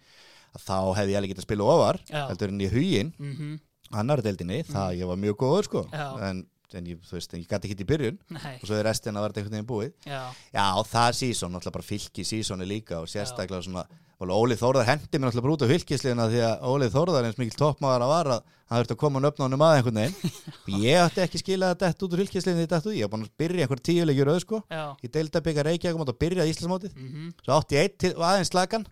þá hefði ég alveg getað að spila ofar Já. heldur en í huginn, mm annar deildinni það ég var mjög góður sko. Já. en, en ég, þú veist, en ég gæti ekki í byrjun. Nei, og svo er restin að verða einhvern veginn búið. Já, Já, það sísón, náttúrulega bara fylki sísóni líka og sérstaklega svona og Ólið Þórðar hendi mér náttúrulega bara út á fylkisliðina því að Ólið Þórðar eins mikil toppmáðar að var að hann þurfti að koma og nöfna honum að einhvern veginn. Ég ætti ekki skilað að detta út úr fylkisliðinu því detta út, ég var búin að byrja einhver tíulegjur auð sko, já. Ég deildi að byggja Reykjavík og byrja Íslandsmótið, mm svo átti ég eitt til, aðeins slagan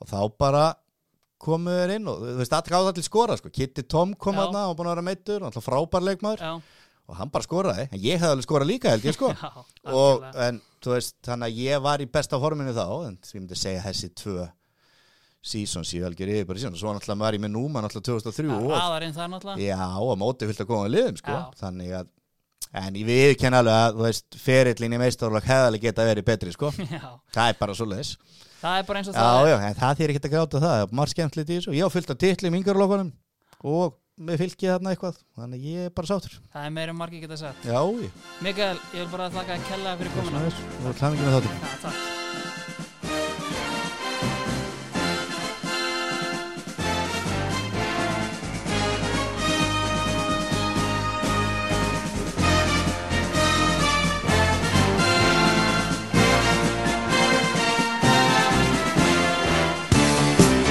og þá bara komu þeir inn og þú veist, það gáði allir skora sko, Kitty Tom kom aðna og búin að vera meittur, alltaf frábær leikmaður. Já, og hann bara skoraði, en ég hefði alveg skorað líka held ég sko. Já, og en þú veist þannig að ég var í besta forminu þá en ég myndi segja þessi tvö seasons ég algjör yfir síðan. Og svo náttúrulega var ég með núma náttúrulega 2003 Það og raðarinn það náttúrulega. Já og móti fyllt að koma liðum sko. Já. þannig að en ég viðkenn alveg að þú veist ferillin í meistarlag hefði alveg geta verið betri sko. Já, það er bara svo leiðis það er bara eins og já það já en það þýr ekki að gráta það það. Er margt skemmtilegt í þessu. Ég á fyllt að titli í mingarlokunum og með fylgið þarna eitthvað þannig að ég er bara sátur Það er meira en margir geta sagt. Já ég. Mikael, ég vil bara þakka að kella fyrir komuna. og hlæmingin með þáttum Já, takk